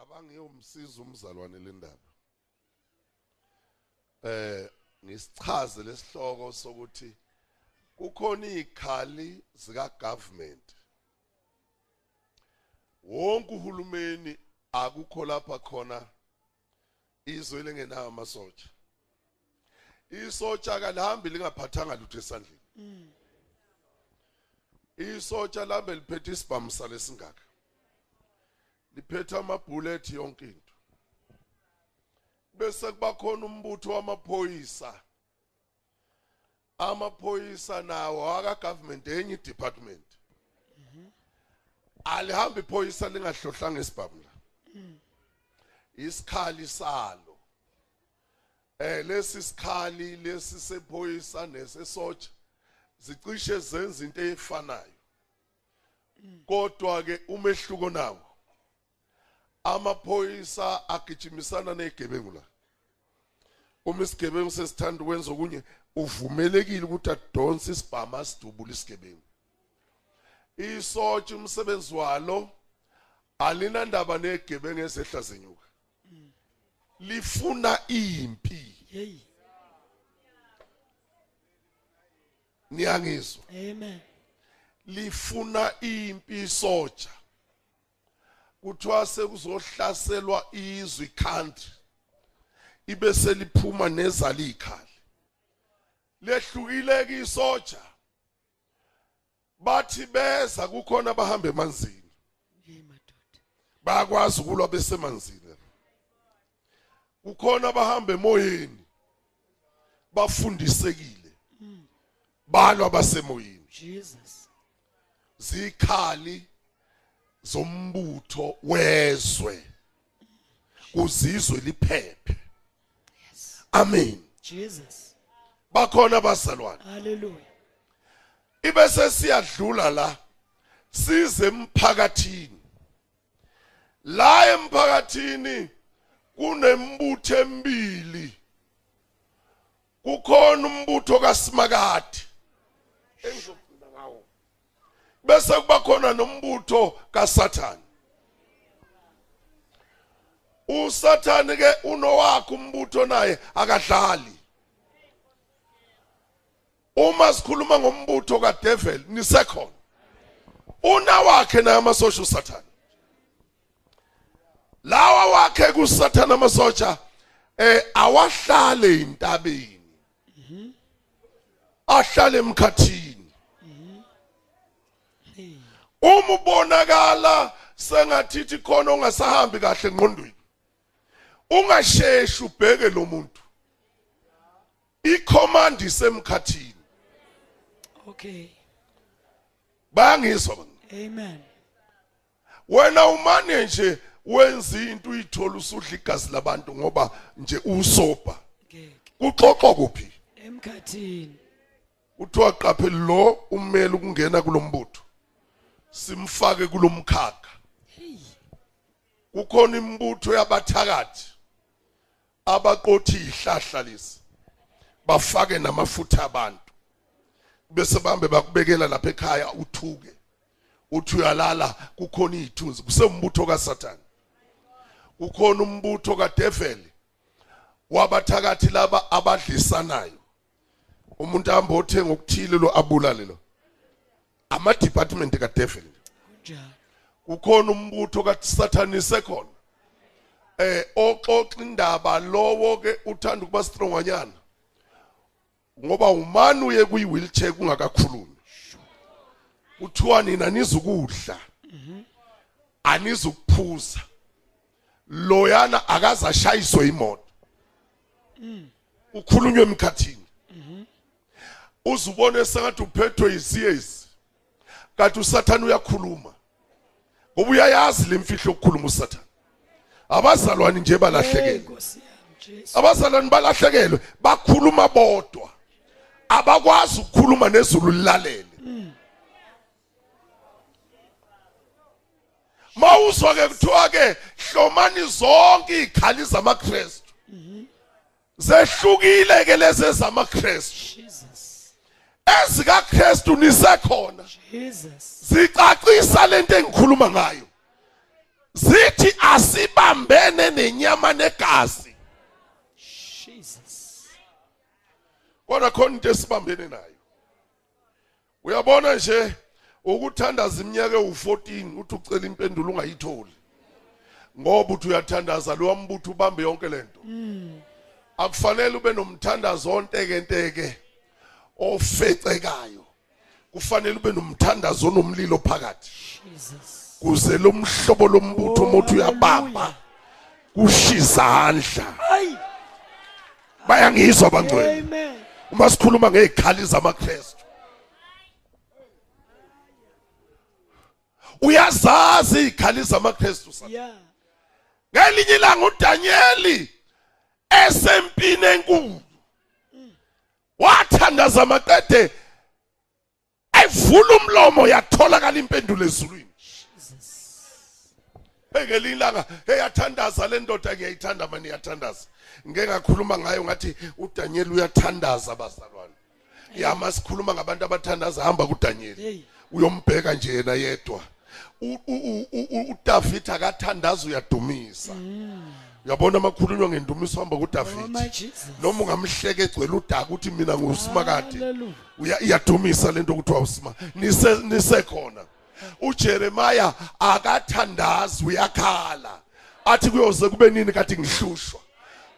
abangiyomsiza umzalwane lendaba eh ngisichaze lesihloko sokuthi kukhona izikhali zika government. Wonke uhulumeni akukho lapha khona izwe lengenayo amasotsha. Isotsha kalihambi lingaphathanga lutho esandleni. Isotsha lambe liphethe isibhamu salesingaka liphethe amabullet yonke into. Bese kuba khona umbutho wamaphoyisa. Amaphoyisa nawo aka government enye department alihambi iphoyisa lingahlohlanga isibhamu la isikhali salo. Eh lesi sikhali lesi sephoyisa nesesotsha zicishe zenza into efanayo. Kodwa ke umehluko nawo. Amaphoyisa agijimisana nezigebengu la. Uma isigebengu sesithanda ukwenza okunye uvumelekile ukuthi adonse isibhama sidubule isigebengu. Isotsha umsebenzi walo alinandaba nezigebengu ezehla zenyuka. Lifuna impi. Hey. niyangizwa. Amen. lifuna impi isotsha. Kuthiwa sekuzohlaselwa izwe country. Ibe seliphuma nezala ikhali. Lehlukile ke isotsha. Bathi beza kukhona bahamba emanzini. Bayakwazi ukulwa besemanzini kukhona bahamba emoyeni. Bafundisekile. Balwa basemoyeni. Jesus. zikhali zombutho wezwe. Kuzizwe liphephe. Amen. Jesus. bakhona abazalwane Hallelujah. ibese siyadlula la size emphakathini. La emphakathini kunembutho emibili kukhona umbutho kaSimakade ngawo bese kuba khona nombutho kaSathane. uSathane ke unowakhe umbutho naye akadlali. Uma sikhuluma ngombutho kaDevil nisekhona una wakhe naye amasosha uSathane. Lawa wakhe kuSathane amasotsha eh awahlale intabeni ahlale emkhathini. Uma ubonakala sengathithi khona ongasahambi kahle ngqondweni ungasheshi ubheke lo muntu. Icommand isemkhathini. Okay. bayangizwa bani Amen. wena umane nje wenza into uyithola usudla igazi labantu ngoba nje usopa. Kuxoxwa kuphi? Emkhathini. uthiwa qaphela lo umele ukungena kulombutho simfake kulomkhakha kukhona imbutho yabathakathi abaqothi ihlahla lesi bafake namafutha abantu bese bambe bakubekela lapha ekhaya uthuke uthi uyalala kukhona izithunzi kusembutho kaSathane. Kukhona umbutho kaDevil wabathakathi laba abadlisanayo. Umuntu ahamba othenga okuthile lo abulale lo. Ama department kaDevil kukhona umbutho kaSathane sekhona eh oxoxa indaba lowo ke uthanda ukuba stronganyana. Ngoba umani uye kuyi wheelchair kungakakhulumi. Uthiwa nina nizukudla. Anizukuphuza. Loyana akazashayiswe imoto. Ukhulunywe emkhathini. Uzubone sengathi uphethwe isiyezi kanti usathane uyakhuluma. Ngoba uyayazi lemfihlo okukhuluma usathane. Abazalwane nje Hey balahlekelwe Nkosi yami Jesu. abazalwane balahlekelwe. Bakhuluma bodwa. Abakwazi ukukhuluma nezulu lilalele. Mawuzwa ke kuthiwa ke hlomani zonke izikhali zamaKristu. Zehlukile ke lezi zamaKristu Jesus. ezikaKristu nisekhona. Jesus. zicacisa lento engikhuluma ngayo. Zithi asibambe nenyama negazi. Jesus. kodwa khona into esibambene nayo. Uyabona nje ukuthandaza iminyaka ewu14 uthi ucela impendulo ungayitholi. Ngoba uthi uyathandaza lo wambutho ubambe yonke lento akufanele ube nomthandazo onteke nteke ofecekayo. Kufanele ube nomthandazo onomlilo phakathi. Jesus. kuze lo mhlobo lombutho mothi uyabamba kushizandla Ay. bayangizwa bangcwele. Uma sikhuluma ngezikhali zamaKristu. Uyazazi izikhali zamaKristu sa Yeah. ngelinye ilanga uDanieli esempini enkulu. Wathandaza maqede evula umlomo yatholakala impendulo ezulwini. Ngelinye ilanga eyathandaza le ndoda ngiyayithanda mani yathandaza. Ngeke ngakhuluma ngayo ngathi uDaniel uyathandaza bazalwane. Yama sikhuluma ngabantu abathandaza hamba kuDaniel. Hey. uyombheka nje yena yedwa. U- u- u- u- uDavid akathandaza uyadumisa. Uyabona amakhulunywa ngendumiso hamba Oh kuDavid Jesus. noma ungamhleke egcwele udaka uthi mina ngusimakade Hallelujah. uya iyadumisa lento kuthiwa usima nise nisekhona uJeremiah akathandazi uyakhala athi kuyoze kube nini kade ngihlushwa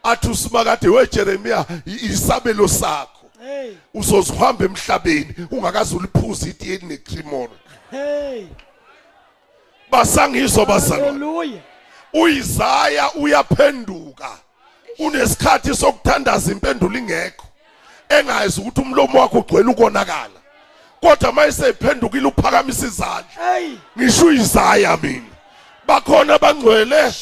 athi usimakade weJeremiah isabelo sakho Hey. uzozihambe emhlabeni ungakaze uliphuza itiye necrimol Hey. basangizwa bazalwane Hallelujah. uIsaya uyaphenduka. Unesikhathi sokuthandaza impendulo ingekho engazi ukuthi umlomo wakhe ugcwele ukonakala. Kodwa mayesephendukile uphakamisa izandla ngisho uIsaya mina. Bakhona bangcwele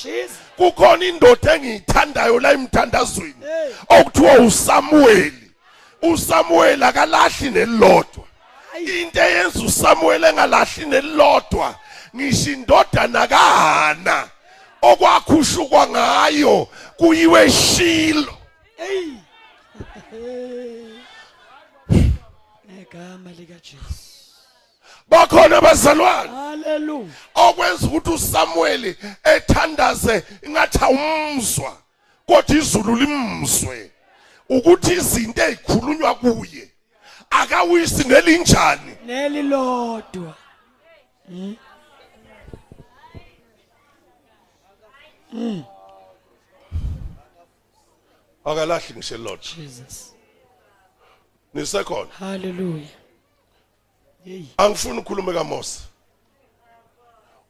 kukhona indoda engiyithandayo la emthandazweni okuthiwa uSamuel uSamuel akalahli nelilodwa. Into eyenza uSamuel engalahli nelilodwa ngisho indodana kaHana. Okwakhushukwa ngayo kuyiwe eShilo Hey. Negama lika Jesus. bakhona abazalwane Hallelujah. okwenza ukuthi uSamuel ethandaze ingathi awumzwa kodwa izulu limzwe ukuthi izinto ezikhulunywa kuye akawisi ngelinjani Nelilodwa. Akalahli ngisho elilodwa Jesus. nisekhona? Hallelujah. Hey. angifuni ukukhuluma kaMose.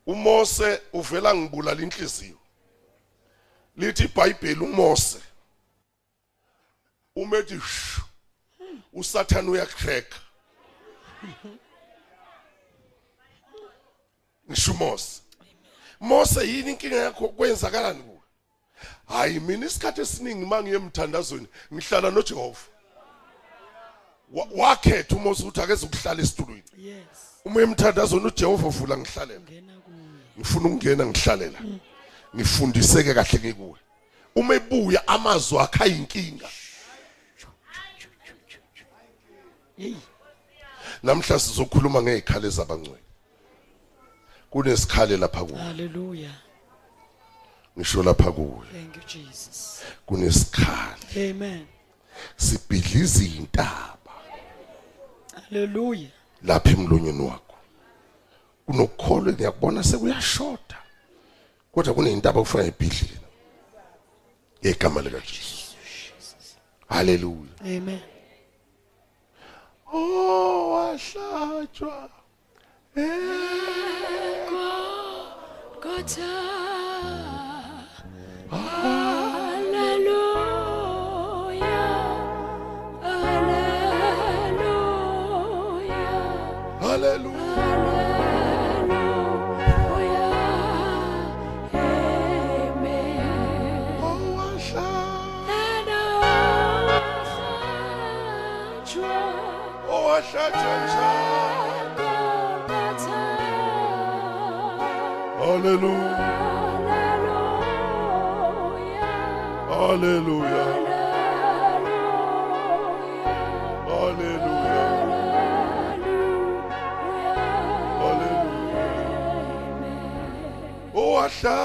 uMose uvela ngibulala inhliziyo. Lithi iBhayibheli uMose. Umethi "Shh, uSathane uyacrack ngisho uMose. Mose yini inkinga yakho kwenzakalani kuwe? Hayi mina isikhathi esiningi mangiye emthandazweni ngihlala noJehova. Wa- wakhetha uMose ukuthi akeze ukuhlala esitulweni. Yes. uma emthandazweni uJehova uvula ngihlalela. Ngena kuye. ngifuna ukungena ngihlalela. Ngifundiseke kahle ngikuwe. Uma ebuya amazwi akhe ayinkinga. Hey. namhla sizokhuluma ngezikhali zabangcwele kunesikhali lapha kuwe Hallelujah. ngisho lapha kuwe Thank you Jesus. kunesikhali Amen. sibhidliza intaba Hallelujah. lapha emlonyeni wakho kunokukholwa ngiyakubona sekuyashoda kodwa kuneyintaba kufanele ibhidlile ngegama lika Jesu haleluya Amen. oh wahlatshwa oh wahlatshwa And oh Alléluia. Alléluia. Alléluia. Alléluia. Oh, Asha.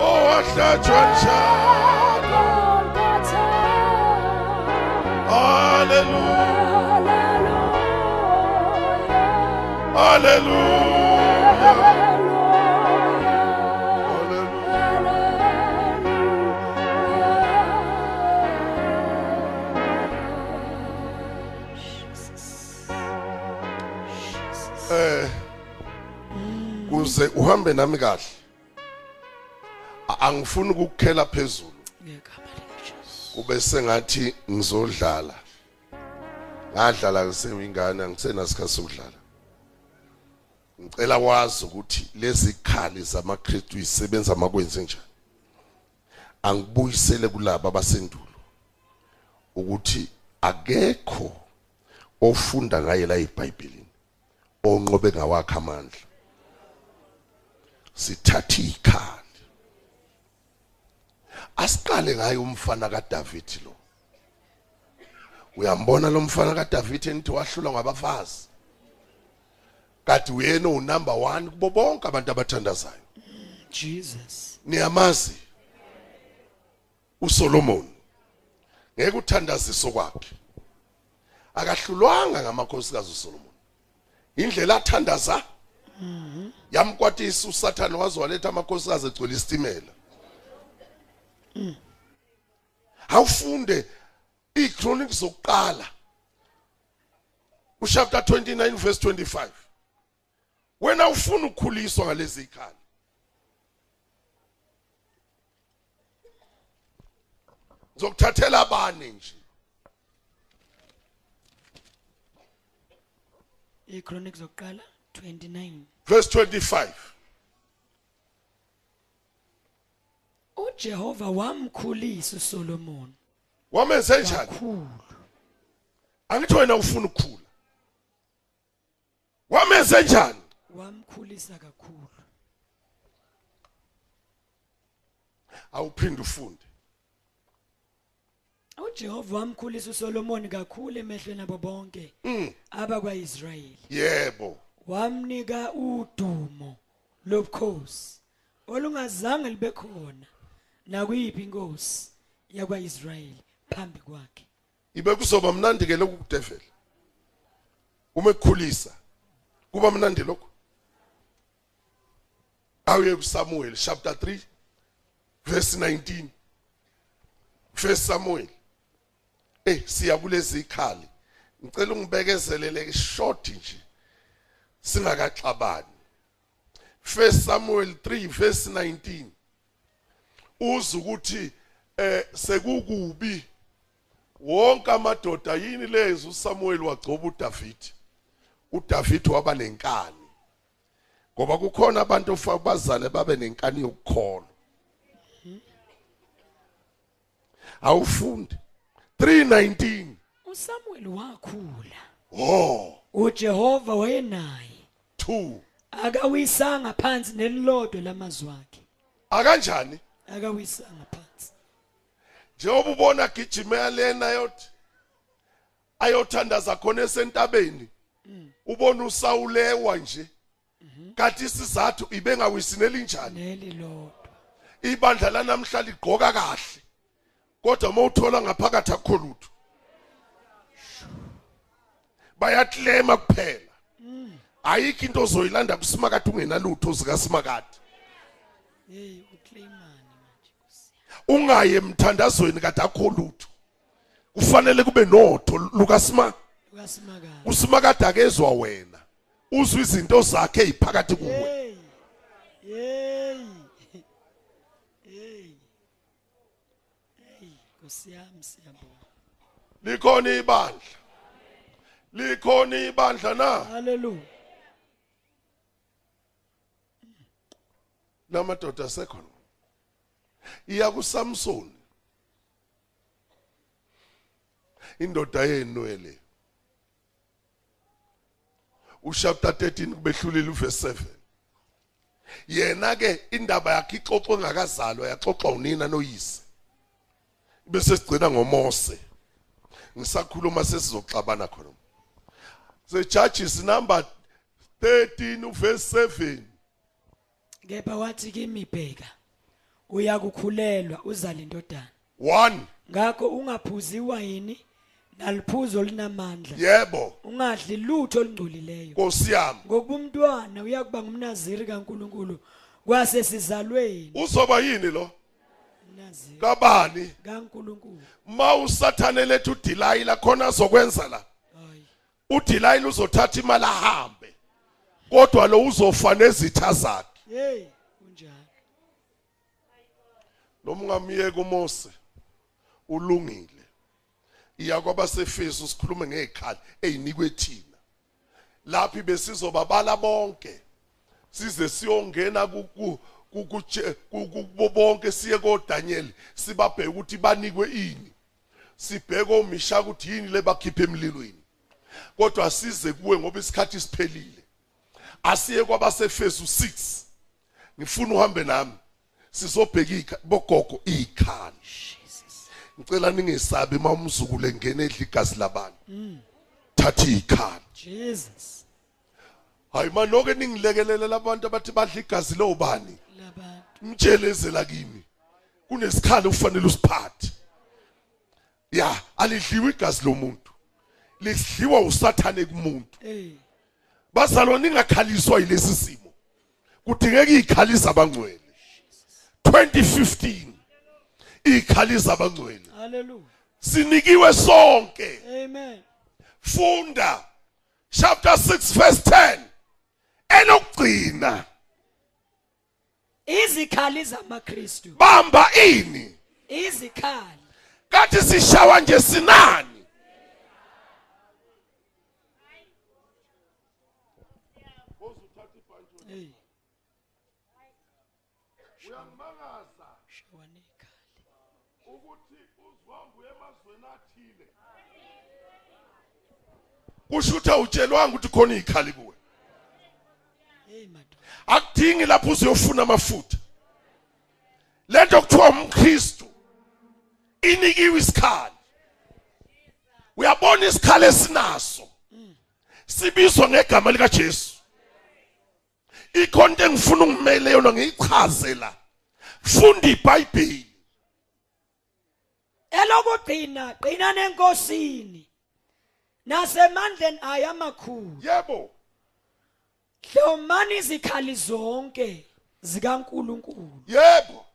Oh, Asha, Asha. Alléluia. Haleluya eh uhambe nami kahle. Angifuni ukukukhela phezulu. Kube sengathi ngizodlala. Ngadlala ngiseyingane angisenasikhathi sokudlala. Ngicela wazi ukuthi lezi khali zamaKristu isebenza makwenze njani angibuyisele kulabo abasendulo ukuthi akekho ofunda ngaye la eBhayibhelini onqobe ngawakhe amandla. Sithatha ikhali. Asiqale ngaye umfana kaDavid lo. Uyambona lo mfana kaDavid enithi wahlulwa ngabafazi? Kanti uyena unumber 1 kubo bonke abantu abathandazayo. Jesus. niyamazi uSolomon ngeke uthandaziso kwakhe. Akahlulwanga ngamakhosikazi uSolomon. Indlela athandaza yamkwatisa uSathane waziwaletha amakhosikazi egcwele isitimela. Awufunde iChronics zokuqala uchapter 29 verse 25 wena ufuna ukukhuliswa ngalezi ikhali ngizokuthathela abane nje. iChronic zokuqala 29. verse 25 uJehova wamkhulisa uSolomon wamenze njani? Kakhulu. angithi wena ufuna ukukhula. Wamenze njani? Wamkhulisa kakhulu. awuphinde ufunde uJehova wamkhulisa uSolomon kakhulu emehlweni abo bonke abakwaIsrayeli. yebo Wamnika udumo lobukhosi olungazange libe khona nakuyiphi inkosi yakwaIsrayeli phambi kwakhe. ibe kuzoba mnandi ke lokhu kudevela uma ekukhulisa kuba mnandi lokho awuye kuSamuel chapter 3 verse 19 first Samuel eh siya kulezi ikhali ngicela ungibekezelele short nje. Singakaxabani. First Samuel 3 verse 19 uza ukuthi eh sekukubi. Wonke amadoda yini lezi uSamuel wagcoba uDavid? uDavid waba nenkani. Ngoba kukhona abantu ofa bazale babe nenkani yokukholwa. Awufundi. 319 uSamuel wakhula. oh uJehova wayenaye. 2 akawisanga phansi nelilodwe lamazwi akhe. Akanjani? Akawisanga phansi. Njengoba ubona gijima lena yothi ayothandaza khona esentabeni ubona usawulewa nje. Kanti isizathu ibengawisineli njani? Nelilodwa ibandla lanamhla ligqoka kahle kodwa mawuthola ngaphakathi akho lutho bayaklema kuphela. Ayikho into ozoyilanda kusimakade ungenalutho zikaSimakade. Hey uclaimani manje Nkosi. ungaye emthandazweni kade akho lutho. Kufanele kube notho lukaSima ukaSimakade usimakade akezwa wena. Uzwa izinto zakhe eziphakathi kuwe. Hey hey hey hey Nkosi yami siyabonga. Likhona ibandla. Likhona ibandla na? Haleluya namadoda asekhona. Iya kuSamson indoda yenwele uchapter 13 kubehlulile uverse 7 yena ke indaba yakhe ixoxwe ngakazalwa yaxoxwa unina noyise. Bese sigcina ngomose. Ngisakhuluma sesizoxabana khona. Se judges number 13 uverse 7 kepha wathi kimi bheka uyakukhulelwa uzale indodana. 1 ngakho ungaphuzi iwayini naliphuzo linamandla yebo. Ungadli lutho olungcolileyo. Nkosi yami. Ngokuba umntwana uyakuba ngumnaziri kaNkuluNkulu kwase sizalweni uzoba yini lo? Umnaziri kabani? kaNkuluNkulu. Ma usathane lethu uDelilah khona azokwenza la. Hayi. uDelilah uzothatha imali ahambe kodwa lo uzofa nezitha zakhe. Hey kunjani noma ungamiyeka uMose ulungile. Iya kwabasefeso sikhulume ngezikhali ezinikwe thina. Laphi besizobabala bonke. Size siyongena kukutshe- kubo bonke siye koDaniel sibabheke ukuthi banikwe ini. Sibheke omisha ukuthi yini lebakhipha emlilweni. Kodwa size kuwe ngoba isikhathi siphelile. Asiye kwabasefeso 6 ngifuna uhambe nami. Sizobheka bogogo ikhali ngicela ningesabi uma umzukulu engena edla igazi labantu. Thatha ikhali Jesus. Hayi manoke ningilekelele labantu abathi badla igazi lobani labantu. Mtshelezela kimi. Kunesikhali ufanele usiphathe. Ya alidliwa igazi lomuntu. Lidliwa usathane kumuntu. Bazalwa ningakhaliswa yilesi simo. Kudingeka ikhalisa abangcwele 2015 ikhalisa abangcwele hallelujah. Sinikiwe sonke. Amen. Funda chapter 6 verse 10 elokugcina izikhali zamaKristu. Bamba ini. Izikhali. Kathi sishawa nje sinani? Hey. Uyangimangaza shawanekhali ukuthi uzwambu emazweni athile. Kusho ukuthi awutshelwanga ukuthi khona izikhali kuwe. Akudingi lapho uzuyofuna amafutha. Lento kuthiwa umKristu inikiwe isikhali. Uyabona isikhali esinaso? Sibizwa ngegama lika Jesu ikhonto engifuna ungimele yona ngiyichaze la funda iBhayibheli. Elokugcina qina nenkosini. Nasemandleni ayo amakhulu yebo. Hlomani izikhali zonke zikaNkuluNkulu. Yebo.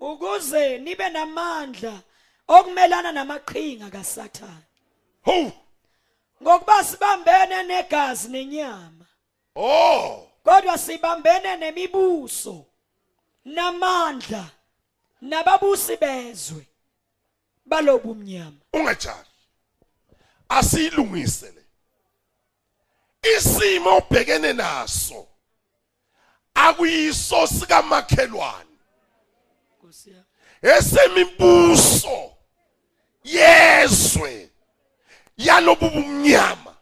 Ukuze nibe namandla okumelana namaqhinga kaSathane. Ho! Ngokuba sibambene negazi nenyama. Oh kodwa sibambene nemibuso namandla nababusi bezwe. Balobumnyama ungajali asiyilungise le. Isimo obhekene naso akuyiso sikamakhelwane. Esemimbuso yezwe yalobu bumnyama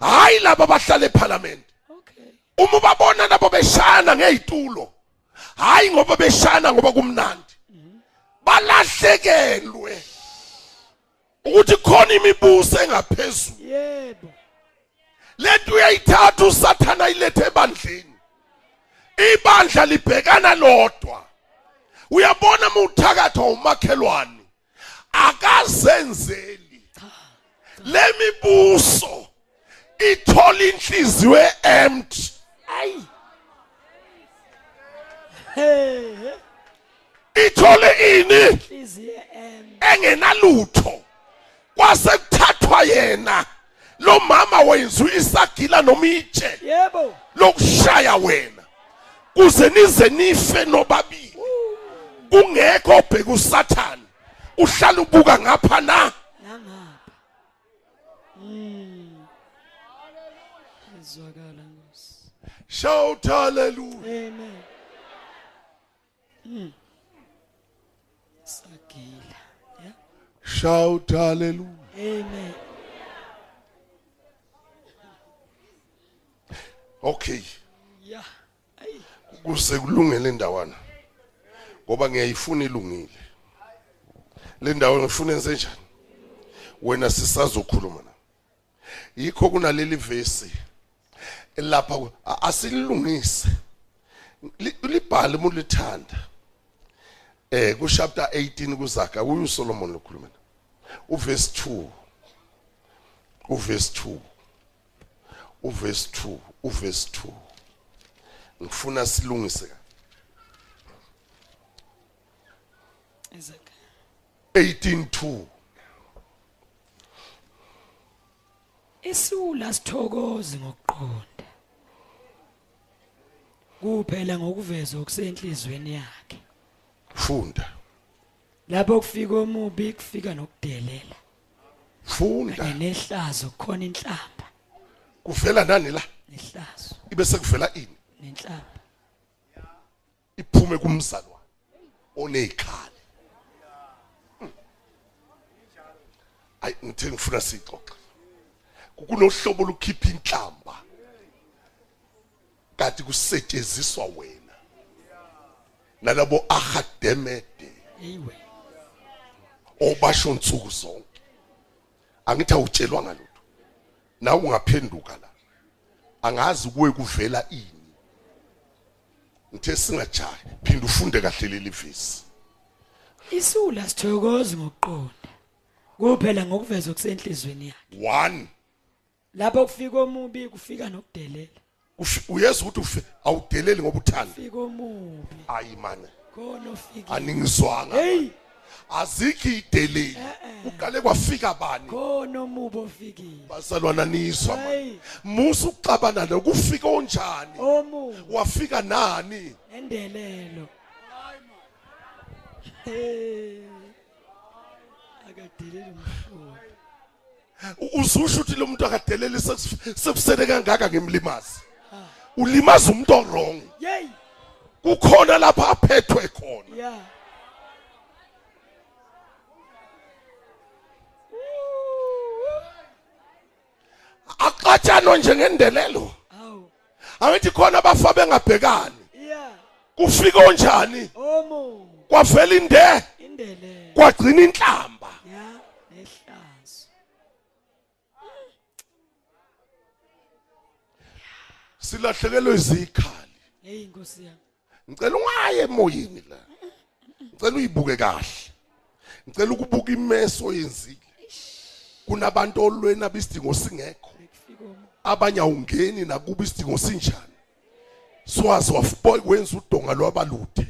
hayi laba abahlala eParliament okay. Uma babona nabo beshana ngezitulo hayi ngoba beshana ngoba kumnandi. Balahlekelwe. Ukuthi khona imibuso engaphezulu. Yebo. Lento uyayithatha usathana ilethe ebandleni. Ibandla libhekana lodwa. Uyabona muthakatha umakhelwane? Akazenzeli. Lemibuso ithola inhliziyo empty ayi hey. Ithole ini? Engenalutho. Kwase kuthathwa yena. Lo mama wenziwa isagila noma itshe yebo lokushaya wena. Kuze nize nife nobabili. Kungekho obheka usathane. Uhlala ubuka ngapha na? Nangapha. Mm izwakala nkosi. Shout hallelujah. Amen. Mm sagila yeah shout hallelujah. Amen. Okay. Yeah kuze kulungele indawana ngoba ngiyayifuna ilungile. Le ndawo ngifuna enze njani? Wena sisazokhuluma na yikho kunaleli verse lapha asilungise. Li- libhale uma ulithanda eh ku chapter 18 kuzaga uyu Solomon lokhuluma uverse 2 uverse 2 uverse 2 uverse 2 ngifuna silungise ka. Isaac 18:2 Isula sithokoze ngokuqonda. Kuphela ngokuvezwa okusenhlizweni yakhe. Funda. Lapho kufika omubi kufika nokudelela. Funda. Nehlazo kukhona inhlamba kuvela nani la? Nehlazo. Ibe sekuvela ini? Nenhlamba iphume kumzalwane onezikhali ayi ngithe ngifuna sixoxe kunohlobo lokukhipha inhlamba. Kanti kusetshenziswa wena. Nalabo ahademede eyiwe obasho nsuku zonke. Angithi awutshelwa ngalutho nawe ungaphenduka la angazi kuwe kuvela ini? Ngithe singajahi phinda ufunde kahle leli vesi. Isula sithokoze ngokuqonda. Kuphela ngokuvezwa okusenhlizweni yakhe. 1 lapho kufika omubi kufika nokudelela. Uyezwa ukuthi ufe awudeleli ngoba uthanda fika omubi ayi mane khona ofika aningizwanga. Hey! Azikho ideleli. Uqale kwafika bani? Khona omubi ofikile Hey. manje musu uxabana lo kufika onjani? Omubi. Wafika nani? Endelelo. Hey akadeleli umhlobo. Uzusho ukuthi lo muntu akadeleli sekus- sekusele kangaka ngemlimazi. Ulimaza umuntu wrong. Yey. Kukhona lapha aphethwe khona. Ya. Aqatshano njengendelelo awu. Angithi khona abafa bengabhekani. Ya. Kufika onjani? Kwavela inde. Indelelo kwagcina inhlamba ya nehlazo silahlekelwe izikhali. Hey inkosi yami. Ngicela ungaye emoyeni la. Ngicela uyibuke kahle. Ngicela ukubuka imeso yenzile kunabantu olwena bisidingo singekho. Abanye awungeni nakuba isidingo sinjani. Swazi wafuboy wenza udonga lwabalude.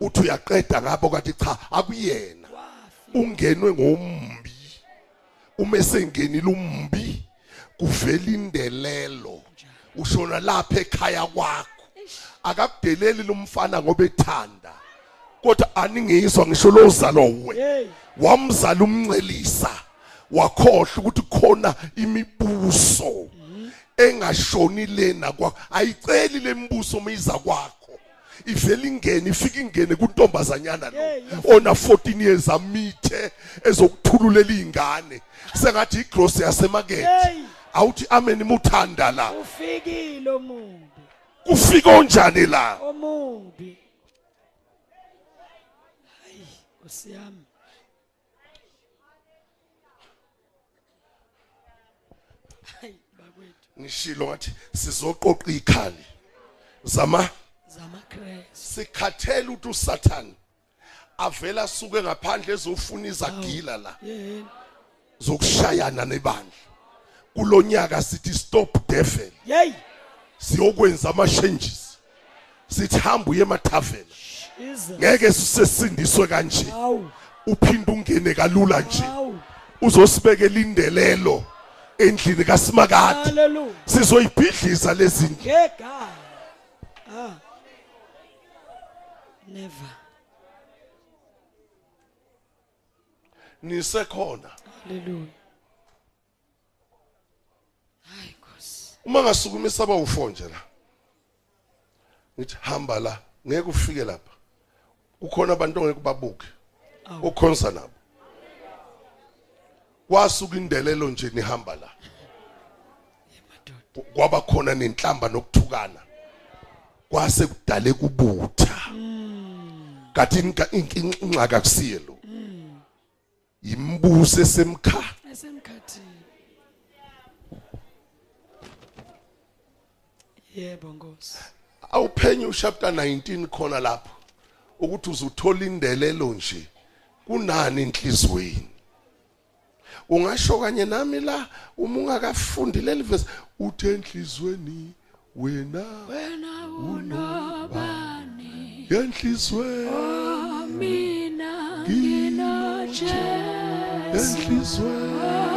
Uthi uyaqeda ngabo kanti cha akuyena. Ungenwe ngombi. Uma esengenile umbi kuvela indelelo. Ushona lapha ekhaya kwakho. Akakudeleli lumfana ngoba ethanda. Kodwa aningizwa ngisho lo zalo we. Wamzala umncelisa. Wakhohle ukuthi khona imibuso engashoni lena kwakho. Ayiceli lembuso umiza kwakho. Ivela ingene ifika ingene kuntombazanyana lo. Ona 14 years amithe ezokuthululela izingane sengathi igross yasemarket. Awuthi amen muthanda la. Ufikile omubi. Kufika onjani la? Omubi. Hayi nkosi yami. Hayi bakwethu. Ngishilo ngathi sizoqoqa ikhali zama. Zamakresi sikhathela ukuthi uSathane avela asuke ngaphandle ezofuna izagila la. Yeheni zokushayana nebandla. Kulonyaka sithi stop devil. Yey! Siyokwenza ama changes. Sithi hamba uye emathaveni ngeke sisesindiswe kanje. Uphinde ungene kalula nje. Uzosibekela indelelo endlini kaSimakade. Sizoyibhidliza lezindlu ngegama ah. Never. Nisekhona. Haleluya hayi nkosi uma ngasukuma isaba u4 nje la ngithi hamba la ngeke ufike lapha. Kukhona abantu ongeke babuke okhonza nabo. Kwasuka indelelo nje nihamba la. Kwaba khona nenhlamba nokuthukana. Kwase kudale kubutha. Kathi inkinga ingxaka kusiye lo. Imbuso esemkha esemkhathini. Yebo nkosi awuphenye uchapter 19 khona lapho ukuthi uzuthola indelelo nje kunani enhlizweni. Ungasho kanye nami la uma ungakafundi leli verse uthe enhlizweni wena wena unobani? enhlizweni. Mina nginojesu. Enhlizweni.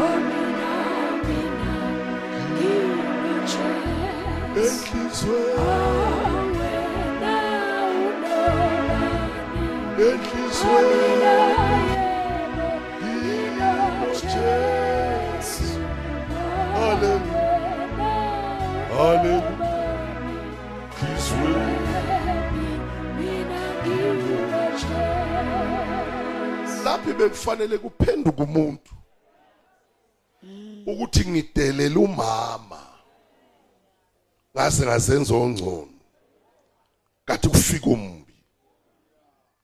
Enhlizweni mina mina nginojesu enhlizweni wena unobani enhlizweni Jesu Hallelujah Hallelujah enhlizweni laphi bekufanele kuphenduka umuntu. Ukuthi ngidelela umama. Ngase ngasenza ongcono kathi kufika umbi.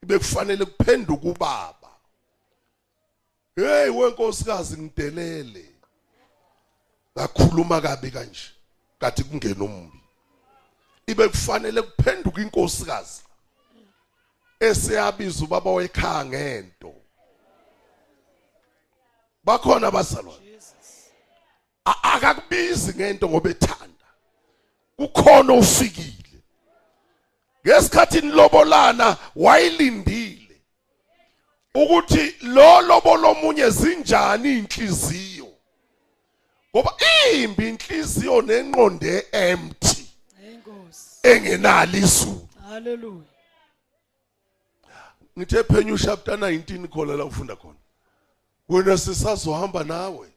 Bekufanele kuphenduka ubaba. Hey wenkosikazi ngidelele. Ngakhuluma kabi kanje. Kathi kungena umbi. Ibe kufanele kuphenduka inkosikazi. Eseyabiza ubaba wekhaya ngento bakhona abazalwane. A- akakubizi ngento ngoba ethanda. Kukhona ufikile ngesikhathi nilobolana wayilindile. Ukuthi lo lobolo omunye zinjani inhliziyo? Ngoba imbi inhliziyo nenqonde empty. Engenalo izulu. Haleluya ngithe phenyu chapter 19 khola la ufunda khona. Wena sisazohamba nawe.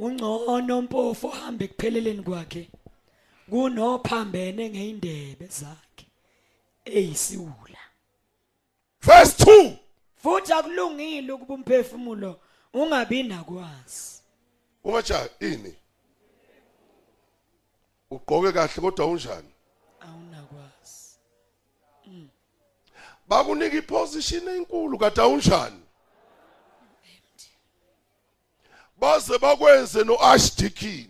Ungcono mpofu ohamba ekupheleleni kwakhe. Kunophambene ngeindebe zakhe. Eyisiwula verse 2 futhi akulungile ukuba umphefumulo ungabi nakwazi. Ungaja ini? Ugqoke kahle kodwa unjani? Awunakwazi. Bakunika iposition enkulu kade awunjani? Baze bakwenze noarchdeacon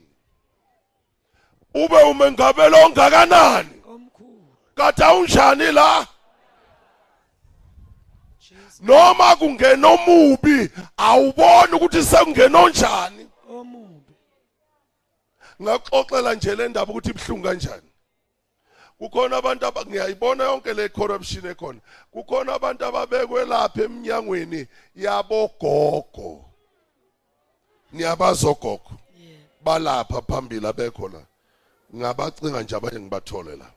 ube umengabelo ongakanani? Kade awunjani la? Noma kungena omubi awuboni ukuthi sekungena onjani? Omubi. Ngaxoxela nje le ndaba ukuthi ibhlungu kanjani. Kukhona abantu aba ngiyayibona yonke le corruption ekhona. Kukhona abantu ababekwe lapha eminyangweni yabogogo. Niyabazogogo balapha phambili abekho la ngabacinga nje abanye ngibathole la.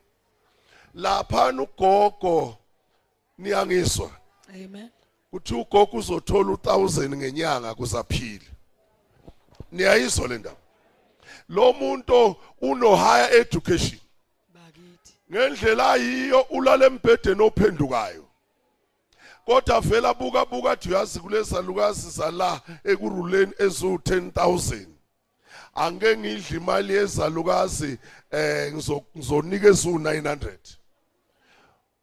Laphana ugogo niyangizwa. Amen. Uthi ugogo uzothola u1000 ngenyanga kusaphila niyayizwa le ndaba. Lo muntu uno higher education. Bakithi. Ngendlela ayiyo ulala embhedeni ophendukayo. Kodwa vela abuka buka athi uyazi kulesalukazi sala ekuruleni ezu 10000 angeke ngidle imali yezalukazi eh ngizo- ngizonikeza u900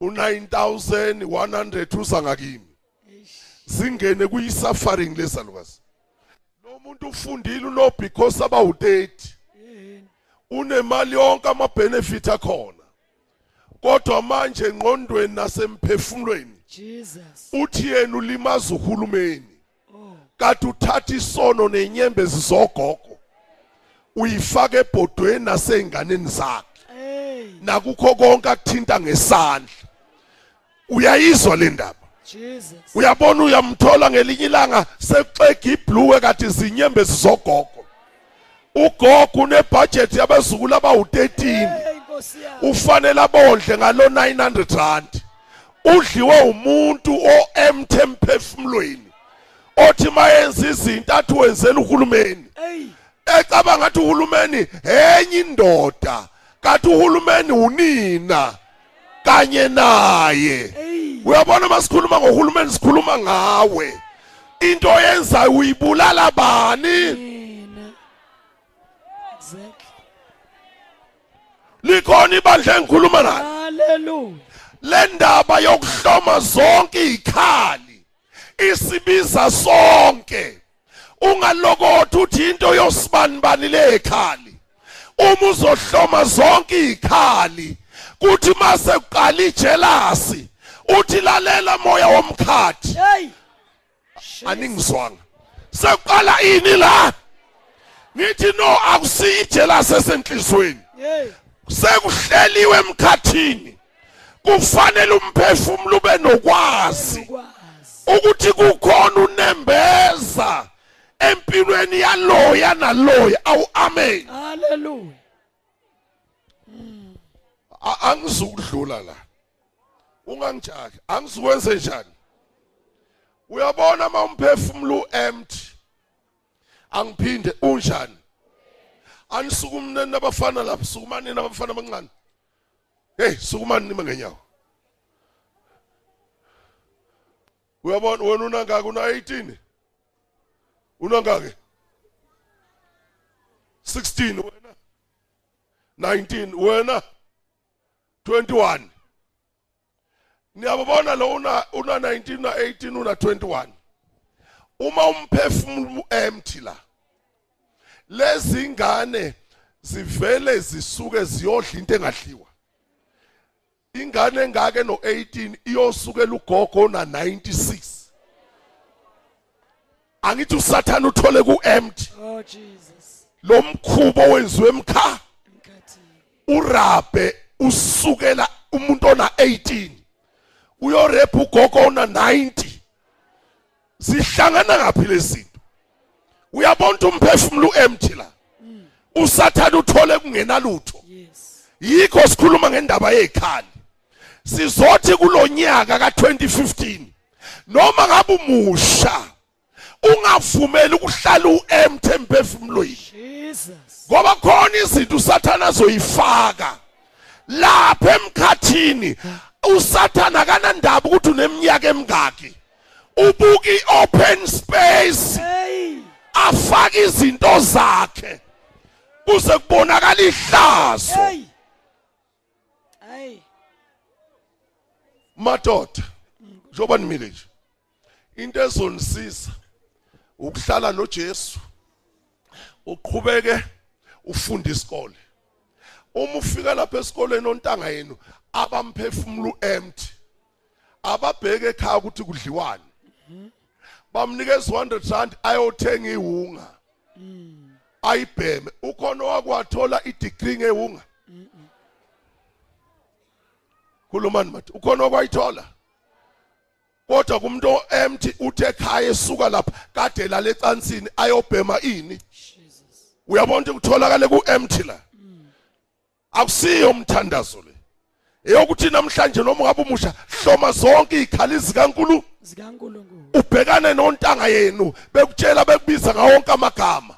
u9100 uza ngakimi singene kuyi-suffering lesalukazi lo muntu ufundile uno because abawu-30 yini unemali yonke ama-benefit akhona. Kodwa manje engqondweni nasemphefumulweni jesus. Uthi yena ulimaza uhulumeni. Kanti uthatha isono nenyembezi zogogo uyifaka ebhodweni nasey'nganeni zakhe. Nakukho konke akuthinta ngesandla. Uyayizwa le ndaba? Jesus. Uyabona uyamthola ngelinye ilanga sekuxega ibhluwe kati zinyembezi zogogo ugogo unebudget yabezukulu abawu-13 hey inkosi yami. Ufanele abondle ngalo 900 rand. Udliwe umuntu oemthe emphefumulweni othi mayenza izinto athi wenzela uhulumeni ecaba ngathi uhulumeni enye indoda kanti uhulumeni unina kanye naye. Uyabona masikhuluma ngohulumeni sikhuluma ngawe. Into yenzayo uyibulala bani? Likhona ibandla engikhuluma nayo. Hallelujah. Le ndaba yokuhloma zonke izikhali isibiza sonke. Ungalokothi uthi into yosibani bani lekhali uma uzohloma zonke izikhali kuthi mase uqala ijelasi uthi lalela moya womkhathi. Hey! Aningizwanga. Sekuqala ini la? Nithi no akusiyi ijelasi esenhlizweni. Sekuhleliwe emkhathini. Kufanele umphefumulo ube nokwazi ukuthi kukhona unembeza empilweni yaloya naloya. Awu amen. Haleluya angizukudlula la. Ungangijaki angizukwenze njani? Uyabona uma umphefumulo empty? Angiphinde unjani? Anisukumneni nabafana lapha sukumani nabafana abancane hey sukumani nima ngenyawo uyabona wena unangaki? Una 18 unangaki? 16 wena? 19 wena? 21 niyabona lo una una 19 na 18 una 21 uma umphefumulo empty la lezi ngane zivele zisuke ziyodla into engadliwa. Ingane engake no 18 iyosukela ugogo na 96 angithi usathana uthole ku empty oh jesus. Lo mkhubo wenziwe emkha urabe usukela umuntu ona 18 uyorepha ugogo ona 90 sihlangana ngaphi lezinto uyabona umphefumulo empty la? Usathana uthole kungenalutho. Yes. Yikho sikhuluma ngendaba yezikhali sizothi kulonyaka ka2015 noma ngabe umusha ungavumeli ukuhlala uempty emphefumulweni jesus. Ngoba khona izinto usathana azoyifaka. Lapha emkhathini usathana kanandaba ukuthi uneminyaka emingaki. Ubuka i-open space. Hey! Afake izinto zakhe. Kuze kubonakala ihlazo. Hey! Madoda njengoba nimile nje into ezonisiza ukuhlala noJesu uqhubeke ufunda isikole. Uma ufika lapha esikoleni ontanga yenu abamphefumulo empty ababheke ekhaya ukuthi kudliwani. Bamnikeza 100 rand ayothenga ihunga ayibheme. Ukhona wakwathola idegree ngehunga khulumani mathi ukhona okwayithola. Kodwa kumuntu empty uthe ekhaya esuka lapha kade lalecansini ayobhema ini. Uyabona ukuthi kutholakale ku-empty la? Akusiyo umthandazo le. Eyokuthi namhlanje noma ungabe umusha hloma zonke izikhali zikankulu. Ubhekane nontanga yenu bekutshela bekubiza ngawonke amagama.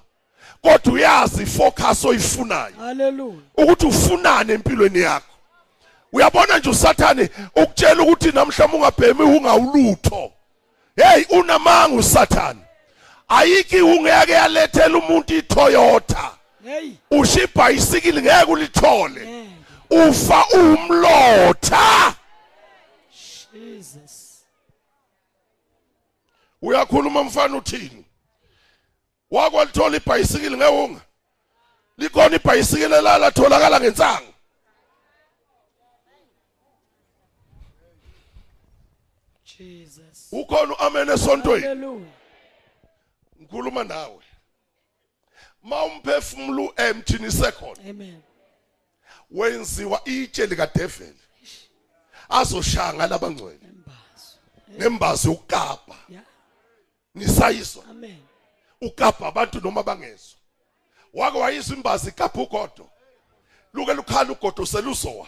Kodwa uyazi ifocus oyifunayo. Haleluya ukuthi ufunani empilweni yakho. Uyabona nje usathane ukutshela ukuthi namhlanje ungabhemi ungawulutho. Hey unamanga usathane. Ayiki ungeke yalethela umuntu iToyota. Hey. Usho ibhayisikili ngeke ulithole. Ufa umlotha. Jesus. Uyakhuluma mfana uthini? Wakwalithola ibhayisikili ngewunga likhona ibhayisikili la latholakala ngensanga. Jesus. Ukhona uamen esontweni? Ngikhuluma nawe. Ma umphefumulo empty nisekhona amen. Wenziwa itshe likadeveli azoshanga labangcwele embazo nembazi yokukapa yeah nisayiswa amen. Ukapa abantu noma bangezwa. Wake wayizwa imbazi ikapa ugodo. Luke lukhala ugodo seluzowa.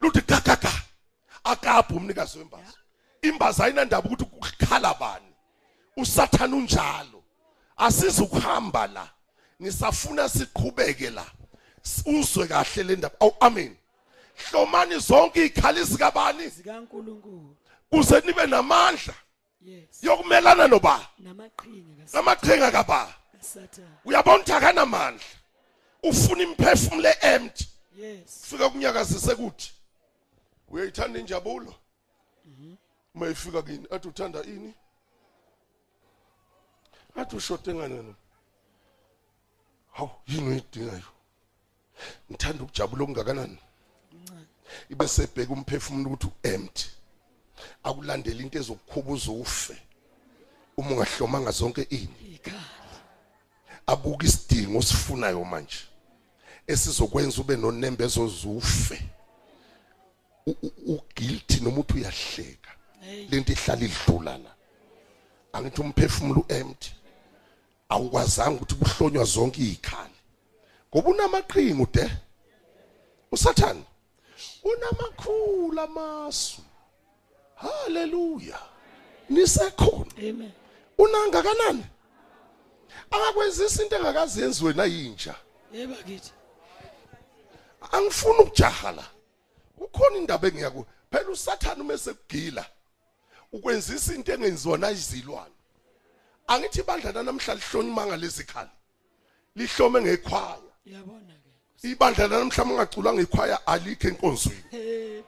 Luthi kakaka akapha umnikazi wembazi. Imbazi ayinandaba ukuthi ukukhala bani? Usathana unjalo. Asiza ukuhamba la. Ngisafuna siqhubeke la. Uzwe kahle le ndaba. Awu amen. Hlomani zonke izikhali zikabani? Zikankulunkulu. Kuze nibe namandla. Yes. Yokumelana noba? Namaqhinga kaba? Uyabona ukuthi akanamandla? Ufuna imphefumulo empty? Yes. Fika kunyakazise kuthi uyayithanda injabulo? Uma ifika kini athi uthanda ini athi ushote ngane no hawu yini uyidingayo ngithanda ukujabula okungakanani ibe sebheka umphefumulo ukuthi u-empty akulandela into ezokukhubuza ufe uma ungahlomanga zonke ini ikhali abuka isidingo osifunayo manje esizokwenza ube nonembezo zufe U- u- uguilty noma uthi uyahleka hey lento ihlala idlula la angithi umphefumulo empty awukwazanga ukuthi kuhlonywa zonke izikhali ngoba unamaqhinga de usathana unamakhulu amasu. Haleluya. Nisekhona. Amen. Unangakanani? Akakwenzisa into engakazenzi wena yintsha yeba kithi. Angifuni ukujaha la kukhona indaba engiyaku phela usathana uma sekugila. Ukwenzisa into engenziwa na izilwane. Angithi ibandla namhla lihlonye imanga lezikhali lihlome ngekhwaya. Uyabona ke ibandla namhla mangacula ngekhwaya alikho enkonzweni.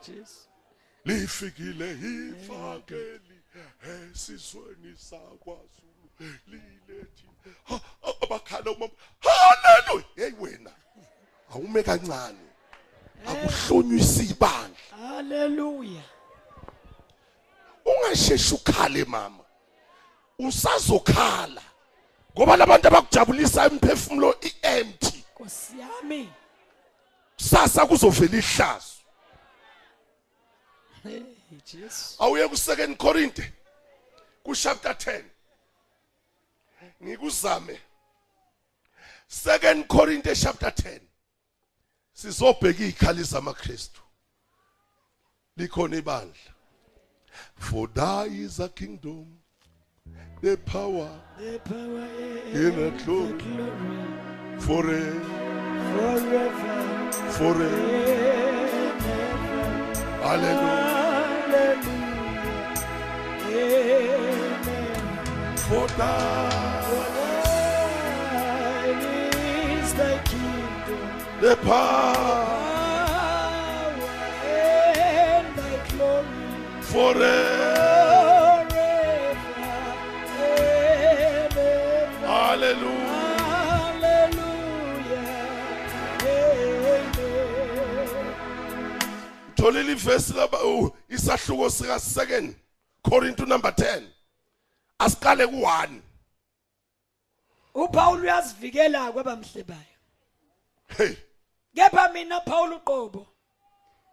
Lifikile ifakeli esizweni sakwazulu lilethi. Ha, abakhala umama haleluya hey wena awume kancane akuhlonyisa ibandla haleluya ungasheshi ukhale mama. Usazokhala. Ngoba labantu abakujabulisa imphefumulo iempty. Nkosi yami. Sasa kuzovela ihlazo. Awuye ku 2 Korinte ku chapter 10 ngikuzame. 2 Korinte chapter 10 sizobheka izikhali zamaKristu. Likhona ibandla. For thy is a kingdom the power the power In the glory. the glory. forever. Forever. Forever. Hallelujah. Hallelujah. For thy Thine is the kingdom, the power, forever. Forever hallelujah. Tholile ivesi laba uh, isahluko sika 2 Korinto number 10 asiqale ku1 uPaul uyazivikela kwabamhlebayo hey. Kepha mina Paul uqobo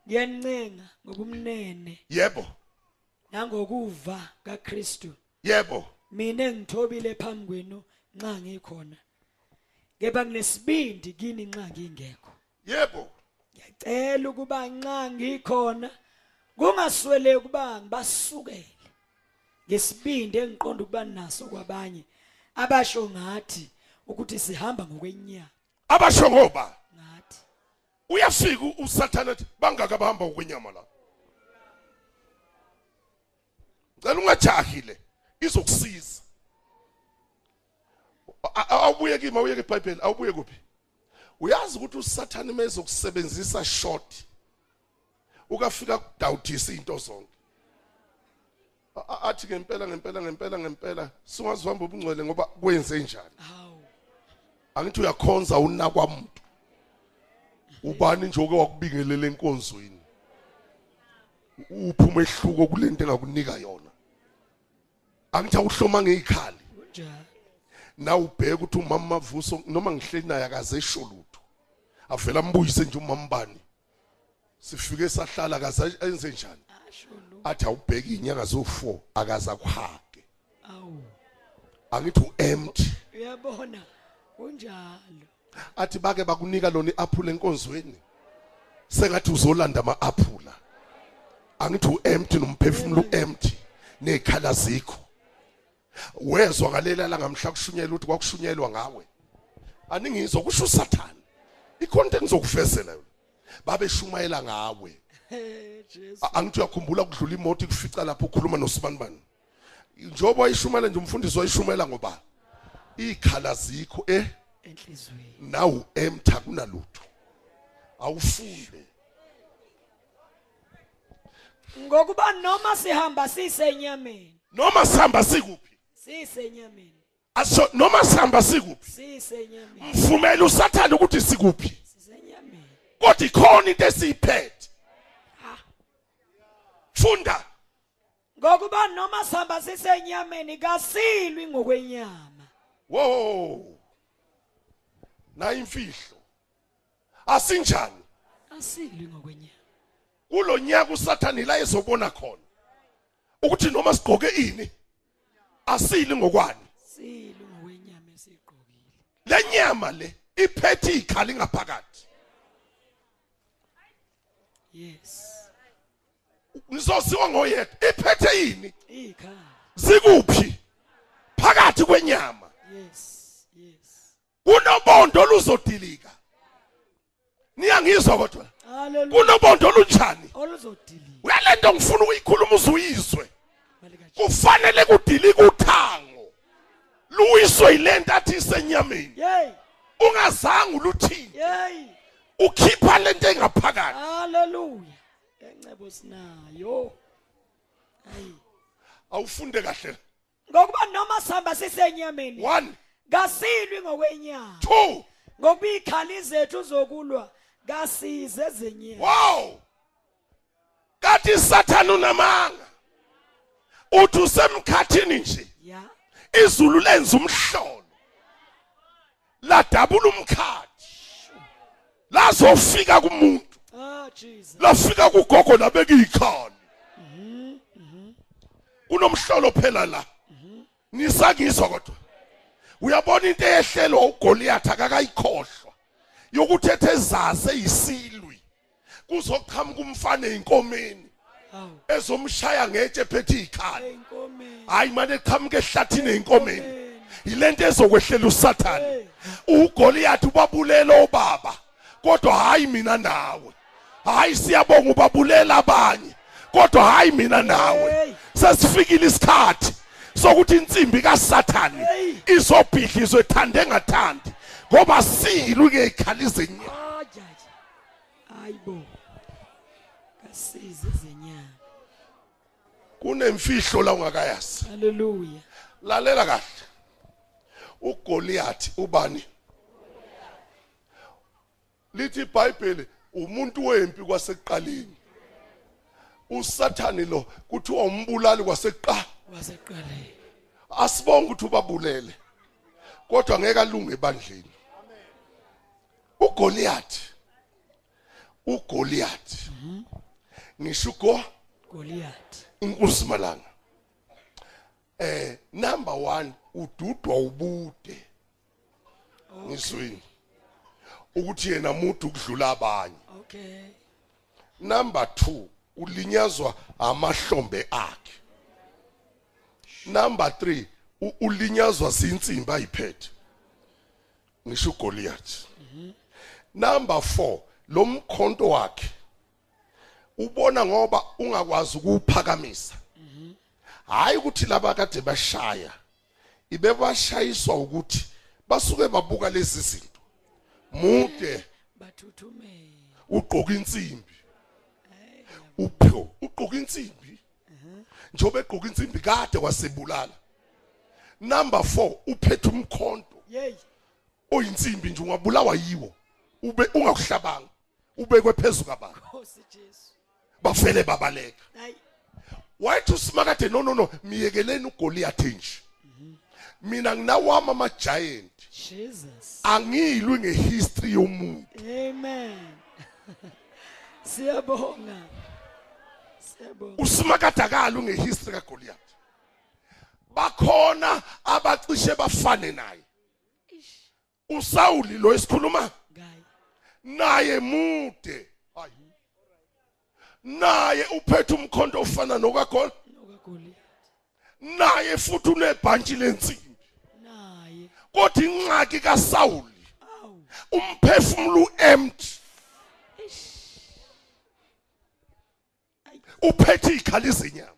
ngiyancenga ngokumnene. Yebo. Nangokuva kaKristu. Yebo. Mina engithobile phambi kwenu nxa ngikhona. Kepha kunesibindi kini nxa ngingekho. Yebo. Ngiyacela ukuba nxa ngikhona kungaswele ukuba ngibasukele ngesibindi engiqonda ukuba naso kwabanye abasho ngathi ukuthi sihamba ngokwenyama. Abasho ngoba? Ngathi. Uyafika usathana bangaka bahamba ukwenyama la ngicela ungajahile. Izokusiza. A- a- awubuye kimi awuye eBhayibheli awubuye kuphi? Uyazi ukuthi usathana mezokusebenzisa short ukafika kudawuthisa into zonke. A- a- athi ngempela ngempela ngempela ngempela singazihamba ubungcwele ngoba kwenze njani? Hawu. Angithi uyakhonza unakwa umuntu ubani nje oke wakubingelela enkonzweni? Uphuma ehluko kulento engakunika yona? Angithi awuhloma ngezikhali kunjalo na ubheke ukuthi umama mavuso noma ngihleli naye akaze esho lutho. Avela mbuyise nje umama bani sifike sahlala akaze enze njani? Athi awubheke inyanga zo4 akaze akuhage awu. Angithi uempty. Uyabona kunjalo. Athi bake bakunika lona iapple enkonzweni. Sengathi uzolanda ama-aphula. Angithi u-empty nomphefumulo u-empty nezikhala zikho. Wezwa ngalela la ngamhla kushunyelwa ukuthi kwakushunyelwa ngawe. Aningizwa kusho usathane. Ikhona into engizokuvezela yona. Babeshumayela ngawe. Angithi uyakhumbula kudlula imoto ikufica lapho ukhuluma nosibanibani njengoba wayishumela nje umfundisi wayishumela ngoba? Ikhala zikho eh? Enhlizweni. Nawu emtha kunalutho. Awufunde. Ngokuba noma sihamba sisenyameni. Noma sihamba sikuphi? Sisenyameni asho noma sihamba sikuphi sisenyameni mvumela usathane ukuthi sikuphi sisenyameni kodwa ikhona into esiyiphethe. Funda. Ngokuba noma sihamba sisenyameni kasilwi ngokwenyama. Wo nayi imfihlo asinjani? Asilwi ngokwenyama. Kulonyaka usathani la ezobona khona ukuthi noma sigqoke ini? Asili ngokwani? Silwi ngokwenyama esiyigqokile lenyama le iphethe ikhali ngaphakathi. Yes. Ngizosiwa ngoyedwa iphethe yini? Ikhaya zikuphi? Phakathi kwenyama. Yes yes. Kunobondo oluzodilika. Niyangizwa kodwa? Haleluya kunobondo olunjani? Oluzodilika. Uyalento ngifuna ukuyikhuluma uzuyizwe. Kufanele kudilike uthango luwiswe yilento athi isenyameni. Ungazange uluthini ukhipha lento engaphakathi. Haleluya encebo sinayo. Hayi awufunde kahle. Ngokuba noma sihamba sisenyameni 1 kasilwi ngokwenyama. 2 ngokuba ikhali zethu zokulwa kasize zenyama wow. Kathi sathana unamanga. Uthi usemkhathini nje. Ya. Izulu lenza umhlolo. Ladabula umkhathi. Lazofika kumuntu. Ah jesus. Lafika kugogo labeka ikhali kunomhlolo phela la. Nisangizwa kodwa. Uyabona into eyehlelwa uGoliath akakayikhohlwa? Yokuthi ethe ezase yisilwi. Kuzoqhamuka umfana einkomeni ezomshaya ngetshe ephethe ikhali enkomeni. Hayi manje eqhamuka ehlathini einkomeni yilento ezokwehlela usathane. uGoliath ubabulela obaba kodwa hayi mina nawe. Hayi siyabonga ubabulela abanye kodwa hayi mina nawe. Sesifikile isikhathi sokuthi insimbi kaSathane izobhidlizwe ethande engathandi ngoba silwi ke ikhalize nya ajaji ayibo kasize. Kunemfihlo la ungakayazi. Haleluya lalela kahle. uGoliath ubani? Lithi iBhayibheli umuntu wempi kwasekuqaleni. Usathani lo kuthiwa umbulali kwasekuqala waseqaleni asibonge ukuthi ubabulele kodwa ngeke alunge ebandleni. uGoliath uGoliath ngisho go Goliath. Inkosi malanga eh number 1 ududwa ubude. Ngiswini ukuthi yena umuntu ukudlula abanye. Okay. Number 2 ulinyazwa amahlombe akhe. Number 3 ulinyazwa zinsimbi ayiphethe. Ngisho uGoliath. Number 4 lo mkhonto wakhe ubona ngoba ungakwazi ukuphakamisa hayi ukuthi laba kade bashaya ibe bashayiswa ukuthi basuke babuka lezi zinto. Mude. Bathuthumela ugqoka insimbi. Upho ugqoka insimbi. Njobe egqoka insimbi kade wasebulala. Number 4 uphethe umkhonto yey oyinsimbi nje ungabulawa yiwo. Ube ungakuhlabanga. Ubekwe phezulu kabantu Nkosi Jesu. Bafele babaleka. Hayi. Wathi usimakade no no no. Miyekeleni uGoliath nje. Mina nginawami ama giant Jesus. Angilwi ngehistory yomuntu. Amen. Siyabonga. Siyabonga. Usimakade akalwi ngehistory kaGoliath. Bakhona abacishe bafane naye. uSawuli lo esikhuluma? Naye mude. Naye uphethe umkhonto ofana nokagol nokagoli. Naye futhi unebhantshi lensimbi. Naye kodwa ingxaki kaSawuli awu umphefumulo empty uphethe ikhali zenyama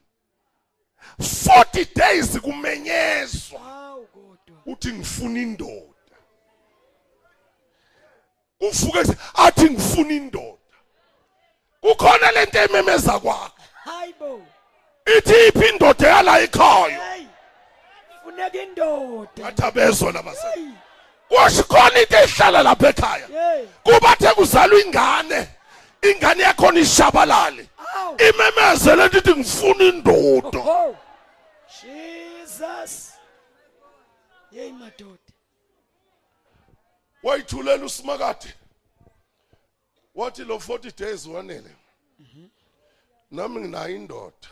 40 days kumenyezwa. Uthi ngifuna indoda. Uvuke athi ngifuna indoda. Kukhona lento ememeza kwakho hayibo ithi iphi indoda yala ekhaya? Hey funeka indoda. Ngathi abezwa labasa hey. Kusho khona into ehlala lapha ekhaya. Kuba the kuzalwa ingane. Ingane yakhona ishabalale. Imemezele lithi ngifuna indoda. Jesus. Hey madoda. wayithulela usimakade. Wathi lo 40 days wanele. Nami nginayo indoda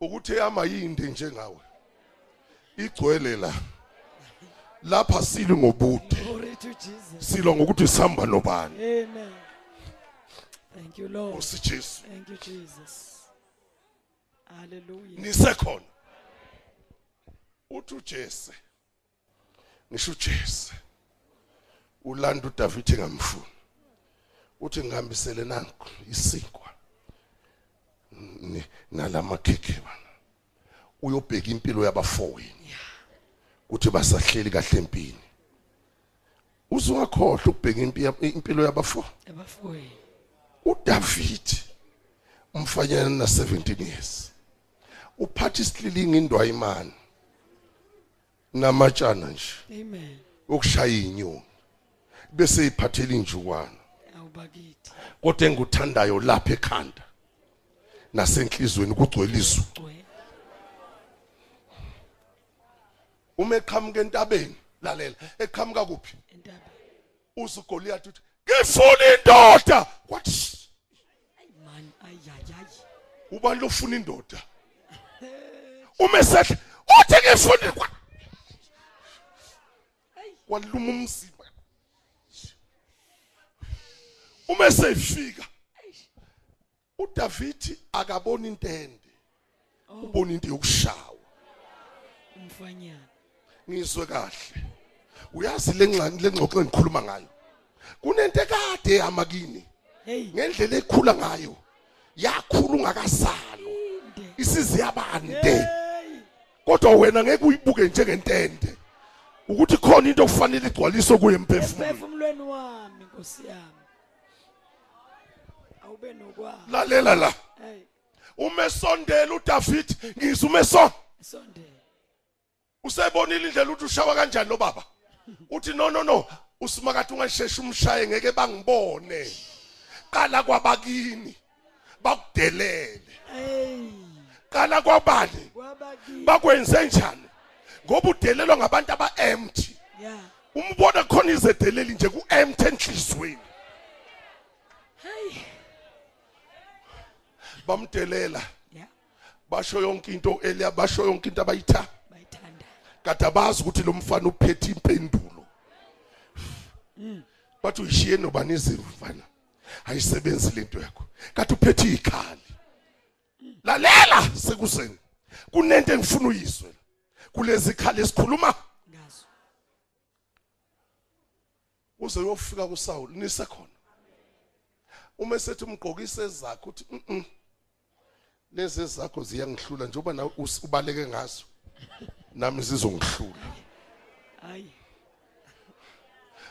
ukuthi yama yinde njengawe igcwele la. Lapha sili ngobude. Silwa ngokuthi sihamba nobani. Amen. Thank you Lord. usijesu Thank you Jesus. Hallelujah. nisekhona uthi ujese. Ngisho ujese. Ulanda uDavid engamfuni. Uthi ngihambisele nanku isinkwa. Nalamakhekhe bana. Uyobheka impilo yabafowini ukuthi basahleli kahle empini. Uzungakhohle ukubheka impilo yabafo? Abafowethu. uDavid umfanyana na 17 years uphatha isililingi indwayimani namatshana nje. Amen. ukushaya inyoni. Bese iphathela injukwana. Awubakithi. kodwa enguthandayo lapha ekhanda nasenhlizweni kugcwele izwi uma eqhamuka entabeni lalela eqhamuka kuphi? Entaba. uzugoliath uthi ngifuna indoda! Wathi Man ayayayi. ubani lofuna indoda? Uma esehle uthi ngifuna kwa- waluma umzimba. Uma esefika uDavid akabona intende ubona into yokushawa. Umfanyana. ngizwe kahle. Uyazi lengxani lengxoxo engikhuluma ngayo? Kunento ekade yamakini ngendlela ekhula ngayo yakhula ungakazalo isizi yabande kodwa wena ngeke uyibuke njengentende ukuthi khona into okufanele igcwaliswe kuye Emphefumulweni wami Nkosi yami. Awube nokwazi. lalela la. Umesondela uDavid ngizwe umeso Sondela. usebonile indlela ukuthi ushawa kanjani lo baba uthi no no no. Usimakade ungasheshe umshaye ngeke bangibone. Qala kwabakini bakudelele. Qala kwabani bakwenze njani? Ngoba udelelwa ngabantu aba-empty Yeah. umbona khona izedeleli nje ku-empty enhliziyweni Hey. Bamdelela Yeah. basho yonke into elia basho yonke into abayitha. Bayithanda. kade abazi ukuthi lo mfana uphethe impendulo. Bathi uyishiye nobani izimo mfana. Ayisebenzi lento yakho. Kade uphethe ikhali. Lalela sekuseni. Kunento engifuna uyizwe. Kulezi khali esikhuluma? Ngazo. uze uyofika kuSawuli nisekhona. Uma esethi umgqokise zakho uthi mhm lezi zakho ziyangihlula njengoba na us- ubaleke ngazo. Nami zizongihlula. Hayi.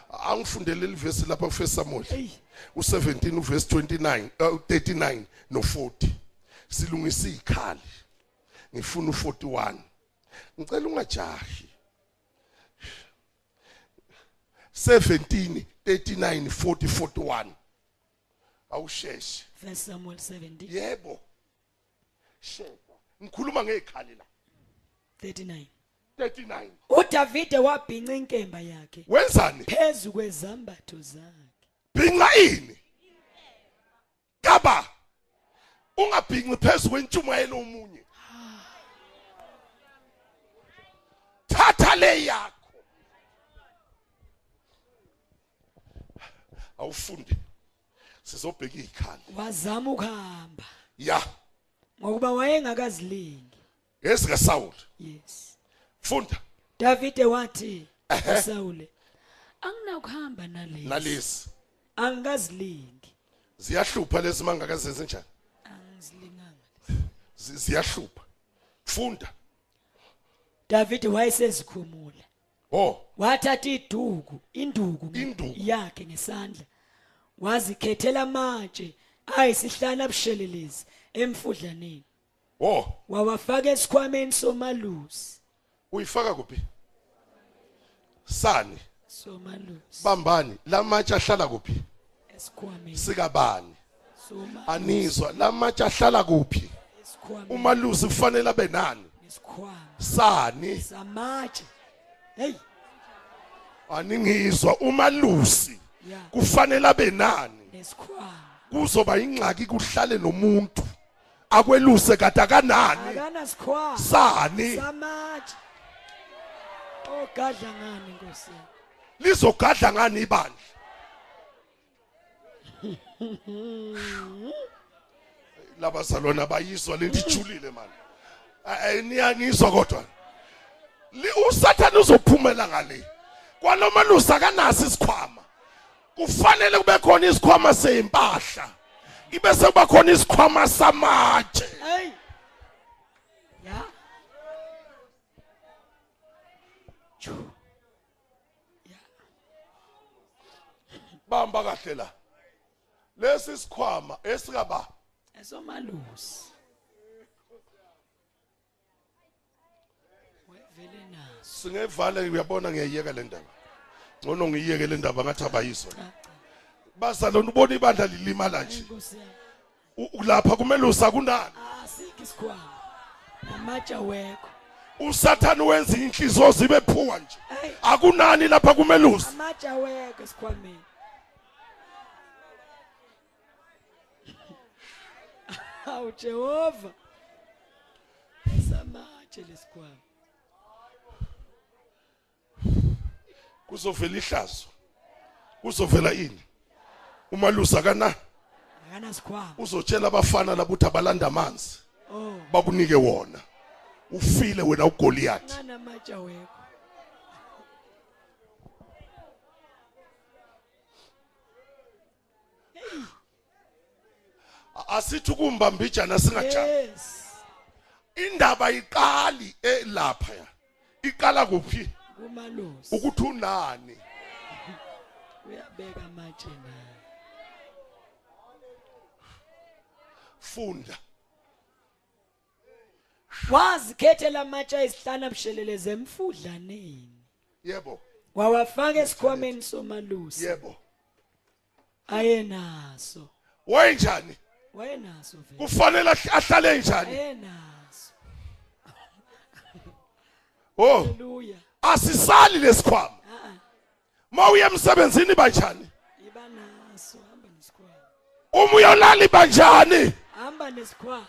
angifundele livesi lapha ku1 Samuel. Hey. u17 uverse 29 uh, 39 no40 silungisa ikhali. Ngifuna u41 ngicela ungajahi. 17 39 40 41 awusheshe. First Samuel 17 yebo. Sheba ngikhuluma ngekhali la. 39. 39 uDavide wabhinca inkemba yakhe. Wenzani? Phezu kwezambatho zakhe. bhinqa ini? Kaba ungabhinqi phezulu kwentshumayelo omunye thatha le yakho. Awufunde sizobheka ikhali Wazama ukuhamba. Ya. Ngokuba wayengakazilingi. ezika Saul Yes. funda Davide wathi. Saul anginakuhamba nalezi. nalezi Angikazilingi. ziyahlupha lezi mangakazenze njani Angizilinganga. Zi- ziyahlupha funda Davide wayesezikhumula. oh Wathatha iduku, induku yakhe ngesandla. Wazikhethela amatshe ayisihlanu abushelelezi emfudlaneni. oh Wawafaka esikhwameni somalusi. uyifaka kuphi? Sani? Somalusi. Bambani lamatshe ahlala kuphi? Esikhwameni. Sikabani? Anizwa lamatshe ahlala kuphi? Umalusi kufanele abe nani? Sani? Samatshe. Hey! Aningizwa umalusi kufanele abe nani? Kuzoba ingxaki kuhlale nomuntu. Akweluse akana sikhwama sani? Ogadla ngani nkosi? Lizogadla ngani ibandla? Labazalwana bayizwa lento ijulile mani niyangizwa kodwa. Li- usathane uzophumela ngale. Kwaloma lusa kanaso isikhwama. Kufanele kube khona isikhwama seimpahla ibe sekuba khona isikhwama samatshe. Hey. Ya. Chu. bamba kahle la. Lesi sikhwama esikaba. Esomalusi. Wevele naso. Singevala uyabona ngiyayeka le ndaba. Ngcono ngiyeke le ndaba ngathi abayizwa Caca. Bazalona ubona ibandla lilimala nje. Inkosi yami. U- u- lapha kumele usakunani? Asikho isikhwama namatshe wekho. Usathane wenza inhliziyo zibe phuwa nje. Hey akunani lapha kumele usa amatshe wekho esikhwameni. Awu Jehova. Esamatshe lesikhwama kuzovela ihlazo. Kuzovela ini? Umalusa kana? Akana sikhwama uzotshela abafana labo ukuthi abalanda amanzi. Oh. Bakunike wona. Ufile wena ugoliathi nganamatshe wekho. Asithi ukumbambijana singajani yes. Indaba iqali elapha ya iqala kuphi? Kumalusi. Ukuthi unani? Uyabeka amatshe naye funda wazikhethela amatshe ayisihlanu abusheleleze emfudlaneni yebo. Wawafaka esikhwameni somalusi. Yebo. Ayenaso. Wayenjani? Wayenaso vele. Kufanele ahl- ahlale njani? Ayenaso. Oh haleluya asisali lesikhwama. Mawuye emsebenzini banjani? Iba naso hamba nesikhwama. Uma uyolala banjani hamba nesikhwama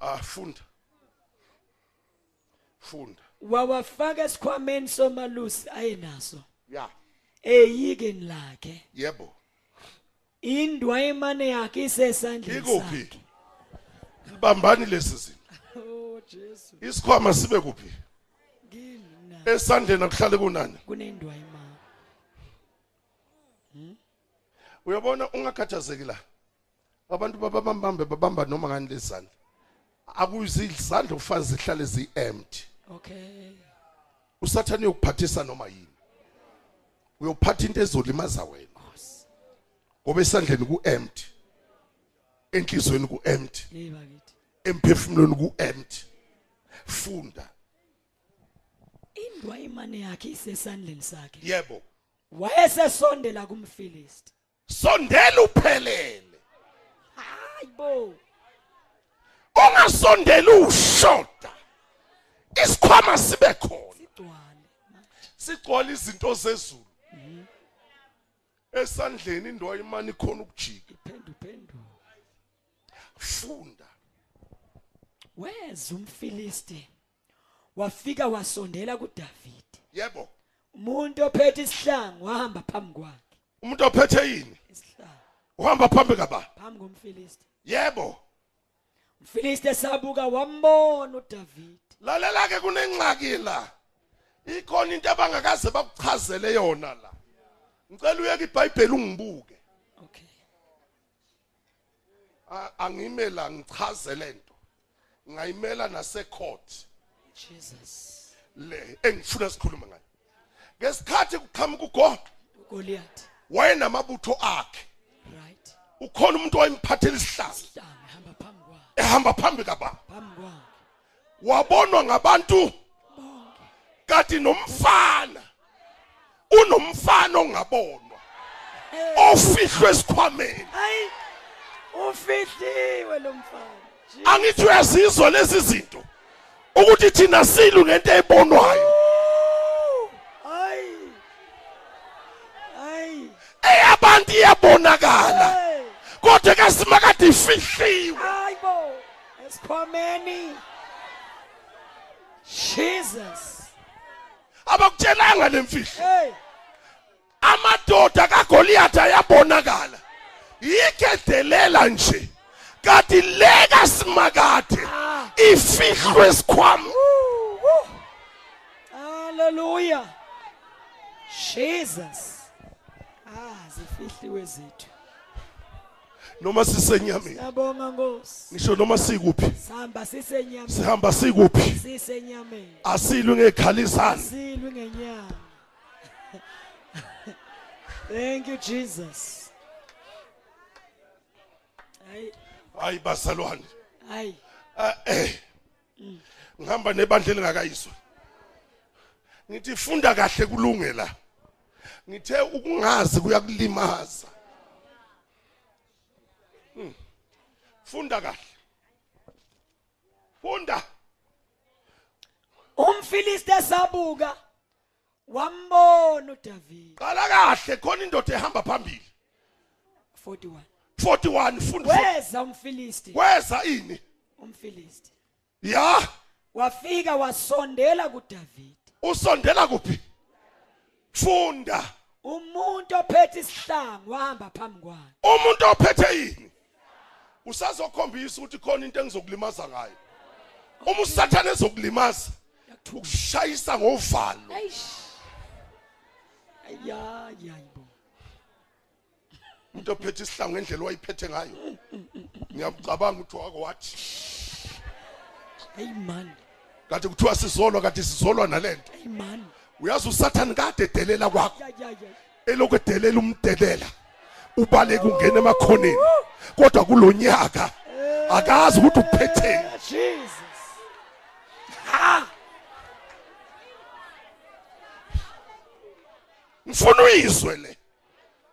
ah funda. Funda. Wawafaka esikhwameni somalusi ayenaso. Ya. Eyikeni lakhe yebo. Indwayimane yakhe isesandleni ikuphi? libambani lesi zinto. Oh jesu. Isikhwama sibe kuphi? Esandleni akuhlale kunani? Kunendwayimane uyabona ungakhathazeki la. Abantu babambambe babamba noma ngani lezandla akuzizandla ufazi zihlale zi-empty. Okay. Usathane uyokuphathisa noma yini? Uyophatha into ezolimaza wena. Ngoba esandleni ku-empty enhlizweni ku-empty emphefumulweni ku-empty. Funda. Indwayimane yakhe isesandleni sakhe. Yebo. Wayesesondela kumfilisti. Sondela uphelele. Hayibo ungasondeli ushoda. Isikhwama sibe khona. Sigcwala izinto zezulu. Esandleni indawo imani khona ukujika iphenduphendu funda. Weza umfilisti. Wafika wasondela kuDavide. Yebo. Umuntu ophethe isihlangu wahamba phambi kwakhe. Umuntu ophethe yini uhamba phambi kaba phambi komfilisti. Yebo. Umfilisti esabuka wambona uDavide lalela ke kunengxaki la. Ikhona into abangakaze bakuchazele yona la. Ngicela uyeke iBhayibheli ungibuke. Okay. Angimela ngichazele nto. Ngayimela nase court Jesus. Le engifuna sikhulume ngayo. Ngesikhathi kuqhamuka uGoliath. Wayenamabutho akhe. Right. Ukhona umuntu owayemphathela isihlalo. Ehamba phambi kababa. Phambi kwakhe. Wabonwa ngabantu kanti nomfana unomfana ongabonwa. Ofihlwe esikhwameni. Hayi ufihliwe lo mfana. Angithi uyazizwa lezi zinto ukuthi thina silu ngento ebonwayo Ooh, hayi hayi eyabantu iyabonakala kodwa kasimakade ifihliwe. Hayibo esikhwameni. Jesus. Abakutshelanga lemfihlo amadoda kaGoliath ayabonakala. Yikedelela nje. Kanti leka simakade ifihlwe esikhwama. Hallelujah. Jesus. Ah, zifihliwe zethu. noma sisenyameni Siyabonga Nkosi. ngisho noma sikuphi Sihamba sisenyameni. sihamba sikuphi Sisenyameni. asilwe ngekhalisana Silwe ngenyama. Thank you Jesus. Hayi, hayi bazalwane hayi. Ah, eh ngihamba nebandla elingakayizwa ngithi funda kahle kulunge la ngithe ukungazi kuyakulimaza Hmm. funda kahle funda Umfilisti sabuka wambona uDavid. qala kahle khona indoda ehamba phambili 41. 41 funda funda. Weza umfilisti. weza ini umfilisti ya wafika wasondela kuDavid usondela kuphi funda umuntu ophethe isihlangu wahamba phambi kwakhe. Umuntu ophethe yini usazokhombisa ukuthi khona into engizokulimaza ngayo. Uma usathane ezokulimaza ukushayisa ngovalo. Eish. ya yayibo umuntu ophethe isihlangu ngendlela wayiphethe ngayo. Ngiyacabanga ukuthi wako wathi. Hey man. Kade kuthiwa sizolwa kade sizolwa nalento. Hey man. Uyazi usathane kade edelela kwakho elokhu edelela umdelela ubaleka ungena emakhoneni kodwa kulonyaka akazi ukuthi uphetheni. Eh, Jesus. Ha! Ngifuna uyizwe le.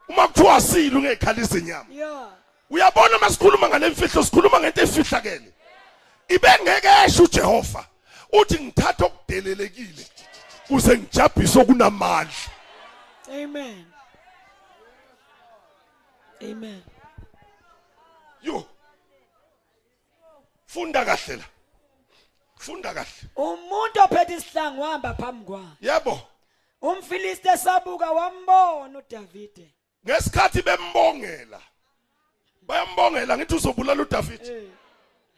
Uma kuthiwa silu ngekhalisa inyama ya uyabona masikhuluma ngale mfihlo sikhuluma ngento efihlakele? Ibengeke esho uJehova uthi ngithatha okudelelekile kuze ngijabhise okunamandla. Amen. Amen. Yo. Funda kahle la. Funda kahle. Umuntu ophethe isihlangu wahamba phambi kwakhe. Yebo. Umfilisti esabuka wambona uDavid ngesikhathi bembongela. Bayambongela ngithi uzobulala uDavid eh.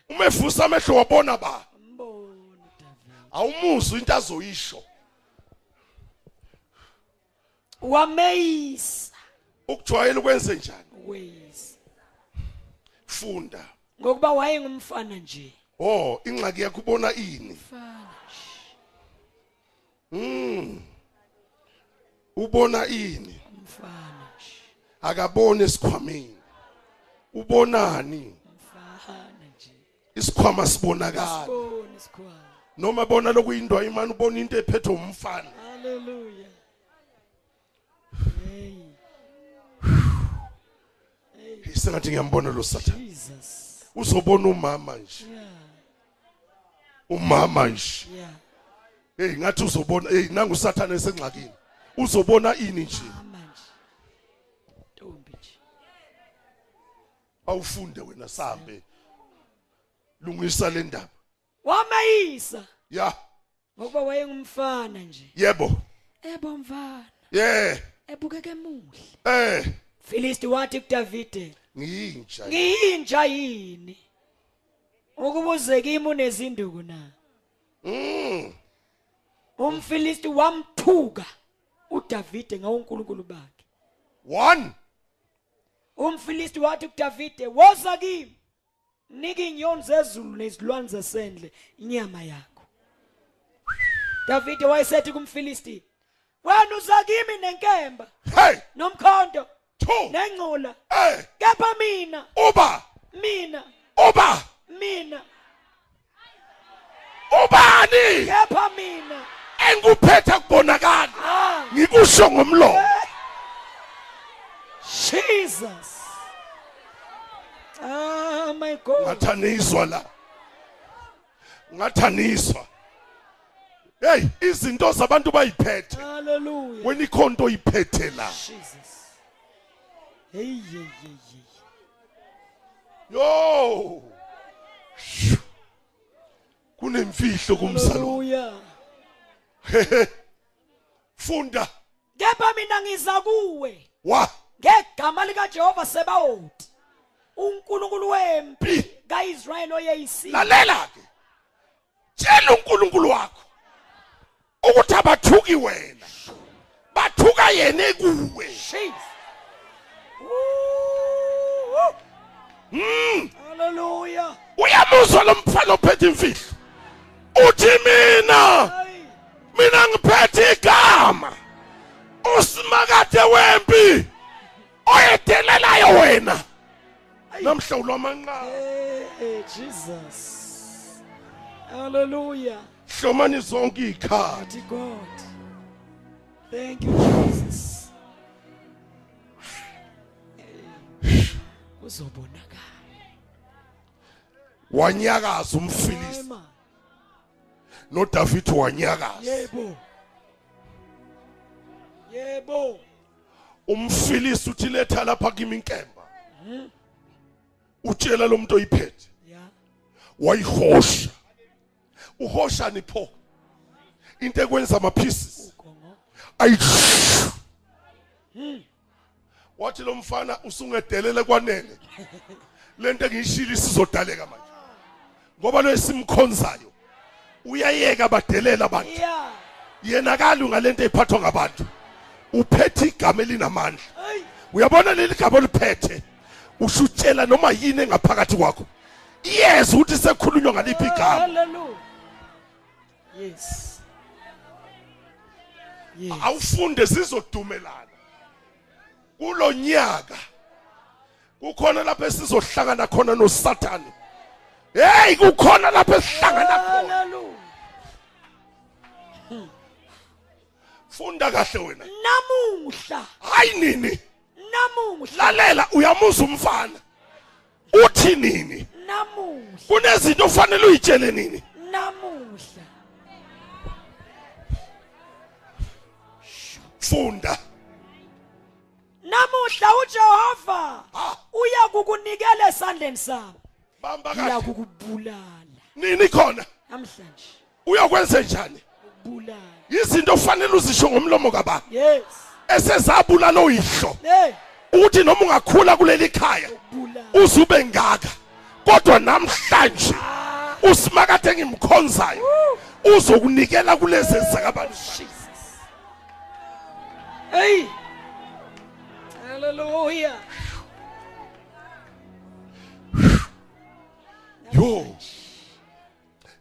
Uma evusa amehlo wabona ba? Mbona uDavid awumuzwa into azoyisho. Wameyisa ukujwayela ukwenze njani ways funda ngokuba wayengumfana nje oh ingxaki yakho ubona ini mfana Mm. Ubona ini? mfana nje Akaboni esikhwameni. Ubonani? mfana nje Isikhwama sibonakala. bona isikhwama Noma bona lokuyindwa imani ubona into ephethwe umfana. haleluya hey Isengathi ngiyambona lo Satan. jesus Uzobona umama nje. yeah Umama nje. yeah Hey ngathi uzobona hey nangu uSathane esengxakini. Uzobona ini nje? manje ntombi nje Awufunde wena sahambe. Lungisa le ndaba. wameyisa Ya, ngokuba wayengumfana nje yebo. ebo mfana Yeah. ebukeke muhle Eh, Filisti wathi kuDavide ngiyintsha. ngiyinja yini ukubuze kimi unezinduku na Mm. umfilisti wamthuka uDavide ngawunkulunkulu bakhe One. umfilisti wathi kuDavide woza kimi nika inyoni zezulu nezilwane zasendle inyama yakho Davide wayesethi kumfilisti wena uza kimi nenkemba Hey, nomkhonto two. nengcula Eh, kepha mina. Uba, mina. Uba. mina. Ubani? Kepha mina. Engikuphetha kubonakala. Ah. Ngikusho ngomlomo. Jesus. Ah my god. Ngathaniswa la. Ngathaniswa hey izinto zabantu bayiphethe. Hallelujah. Wena ikhonto oyiphethe la. Jesus. Hey hey hey hey. Yo! Kunemfihlo kumsalo hallelujah funda. Kepha mina ngiza kuwe. Wa? Ngegama lika Jehova Sebawothi uNkulunkulu wempi kaIsrayeli oyeyisile lalela ke tshela uNkulunkulu wakho ukuthi abathuki wena. Bathuka yena kuwe Jesus. Hallelujah uyamuzwa lo mfana ophethe imfihlo uthi mina Hayi. mina ngiphethe igama usimakade wempi oyedelelayo wena namhla ulwamanqaba Hey, Jesus. Hallelujah. hlomani zonke ikhadi Mighty God. Thank you, Jesus. Uzobonakala. wanyakaza Hayi umfilisi man. noDavid wanyakaza Yebo. Yebo. umfilisi uthi letha lapha kimi inkemba utshela lo muntu oyiphethe Yeah. wayihosha uhosha nipho into ekwenza ama pieces Ugongo. ayi wathi lo mfana usungedelele kwanele. Lento engiyishilo isizodaleka manje. Ngoba lo esimkhonzayo uyayeka badelela abantu. Yena kalu ngalento ephathwa ngabantu. Uphethe igama elinamandla. Uyabona leli gama oliphethe ushutshela noma yini engaphakathi kwakho? Yes ukuthi sekhulunywa ngaliphi igama. Yes. awufunde sizodumelana. Kulonyaka. Kukhona lapho esizohlangana khona noSathane. Hey kukhona lapho esihlangana khona. Funda kahle wena. Namuhla. hayi nini? Namuhla. lalela uyamuzwa umfana. Uthi nini? Namuhla. kunezinto ofanele uyitshele nini? Namuhla. funda. Namuhla uJehova Ah. uya kukunikela esandleni sami. bamba kahle kukubulala nini khona namhlanje. uyokwenza njani Ukubulala. izinto ofanele uzisho ngomlomo kababa Yes. esezabulala oyihlo Hey, uthi noma ungakhula kuleli khaya uzube ngaka kodwa namhlanje usimakade engimkhonzayo uzokunikela kulezi zakabantu Jesus. Hey. Hallelujah. yo.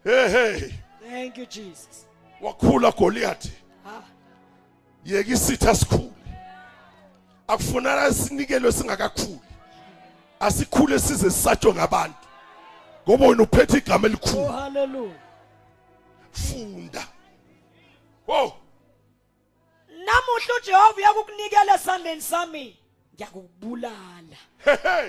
Hey hey. Thank you Jesus. wakhula Goliath. Ah, yeka isitha sikhule. Akufunala sinikelwe singakakhuli. Asikhule size sisatshwe ngabantu. Ngoba wena uphethe igama oh elikhulu hallelujah. funda. Wo. Namuhla uJehova uyakukunikela esandleni sami. Ngiyakubulala.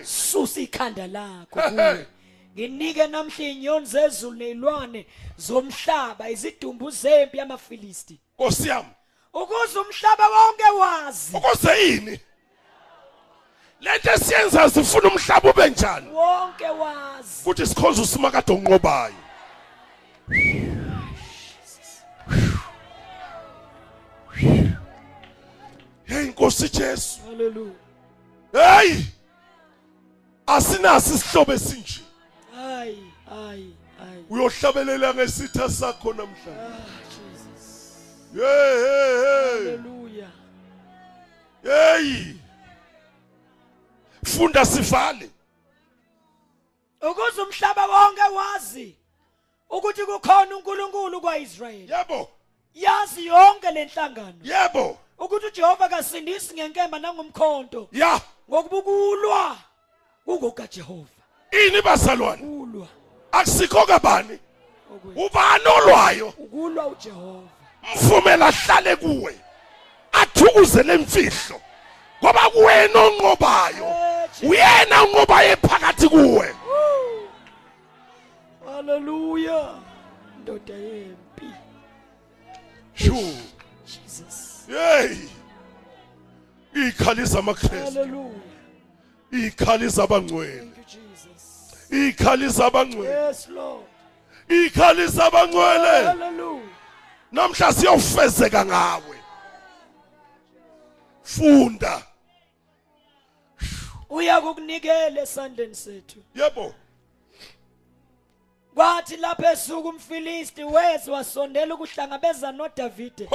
Susa ikhanda lakho kuwe. Nginike namhla inyoni zezulu nezilwane zomhlaba izidumbu zempi yamaFilisti. Nkosi yami Ukuze umhlaba wonke wazi. ukuze yini lento esiyenza sifuna umhlaba ube njani Wonke wazi. futhi sikhonza usimakade onqobayo hey Nkosi Jesu Hallelujah. Hey! Asinazi isihlobo esinje. Ay, ay, ay. uyohlabelela ngesitha sakho namhlanje. Ah, Jesus. hey hey hey. Hallelujah. hey! Funda sivale. Ukuze umhlaba wonke wazi ukuthi kukhona uNkulunkulu kwaIsrayeli. yebo. Yazi yonke lenhlangano yebo. Ukuthi uJehova kasindisi ngenkemba nangomkhonto. Ya. Ngokubukulwa kukoka Jehova. ini bazalwane Ulwa. akusikho kabani? Ubani olwayo? Ukulwa uJehova. Mvumela ahlale kuwe athukuze lemfihlo ngoba kuwena onqobayo. Uyena onqobayo phakathi kuwe. Haleluya ndoda yempi. Shu. Jesus. Hey. iy'khali zamakristu iy'khali zabangcwele. Iy'khali zabangcwele. Iy'khali zabangcwele. Namhla siyofezeka ngawe. Funda. Uya kukunikela esandleni sethu. Yebo. yeah, kwathi lapho esuka umfilisti weze wasondela ukuhlangabeza noDavide.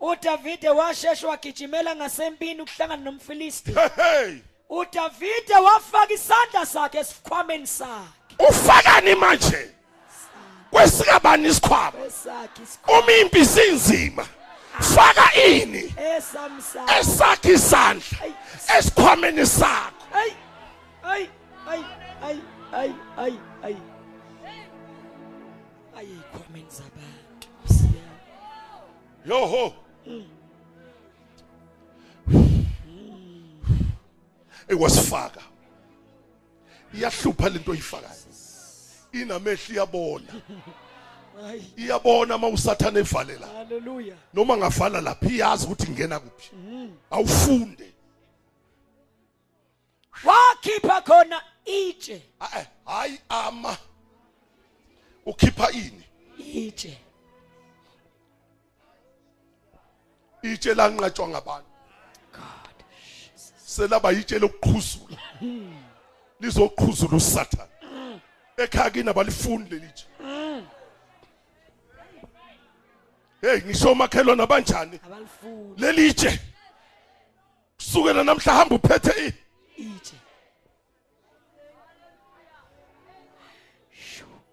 uDavide washesha wagijimela ngasempini ukuhlangana nomfilisti. uDavide wafaka isandla sakhe esikhwameni sakhe. Ufakani manje? Kwesikabani isikhwama? Uma impi sinzima faka ini esamsakhe esakhe isandla esikhwameni sakho. Ay ay ay ay ay ay. Yoho ekwasifaka iyahlupha lento oyifakayo. Inamehlo iyabona. Iyabona uma usathane evalela haleluya noma ngavala lapha iyazi ukuthi ngena kuphi. Awufunde. Wakhipha khona itshe. Ah, hayi ama. Ukhipha ini? Itshe. Itshe lanqatshwa ngabantu. God selaba itshe lokuqhuzula lizoqhuzula usathane. Ekhaya kini abalifundi lelitshe hey ngisho omakhelwane abanjani abalifuni lelitshe kusukela namhla hamba uphethe i itshe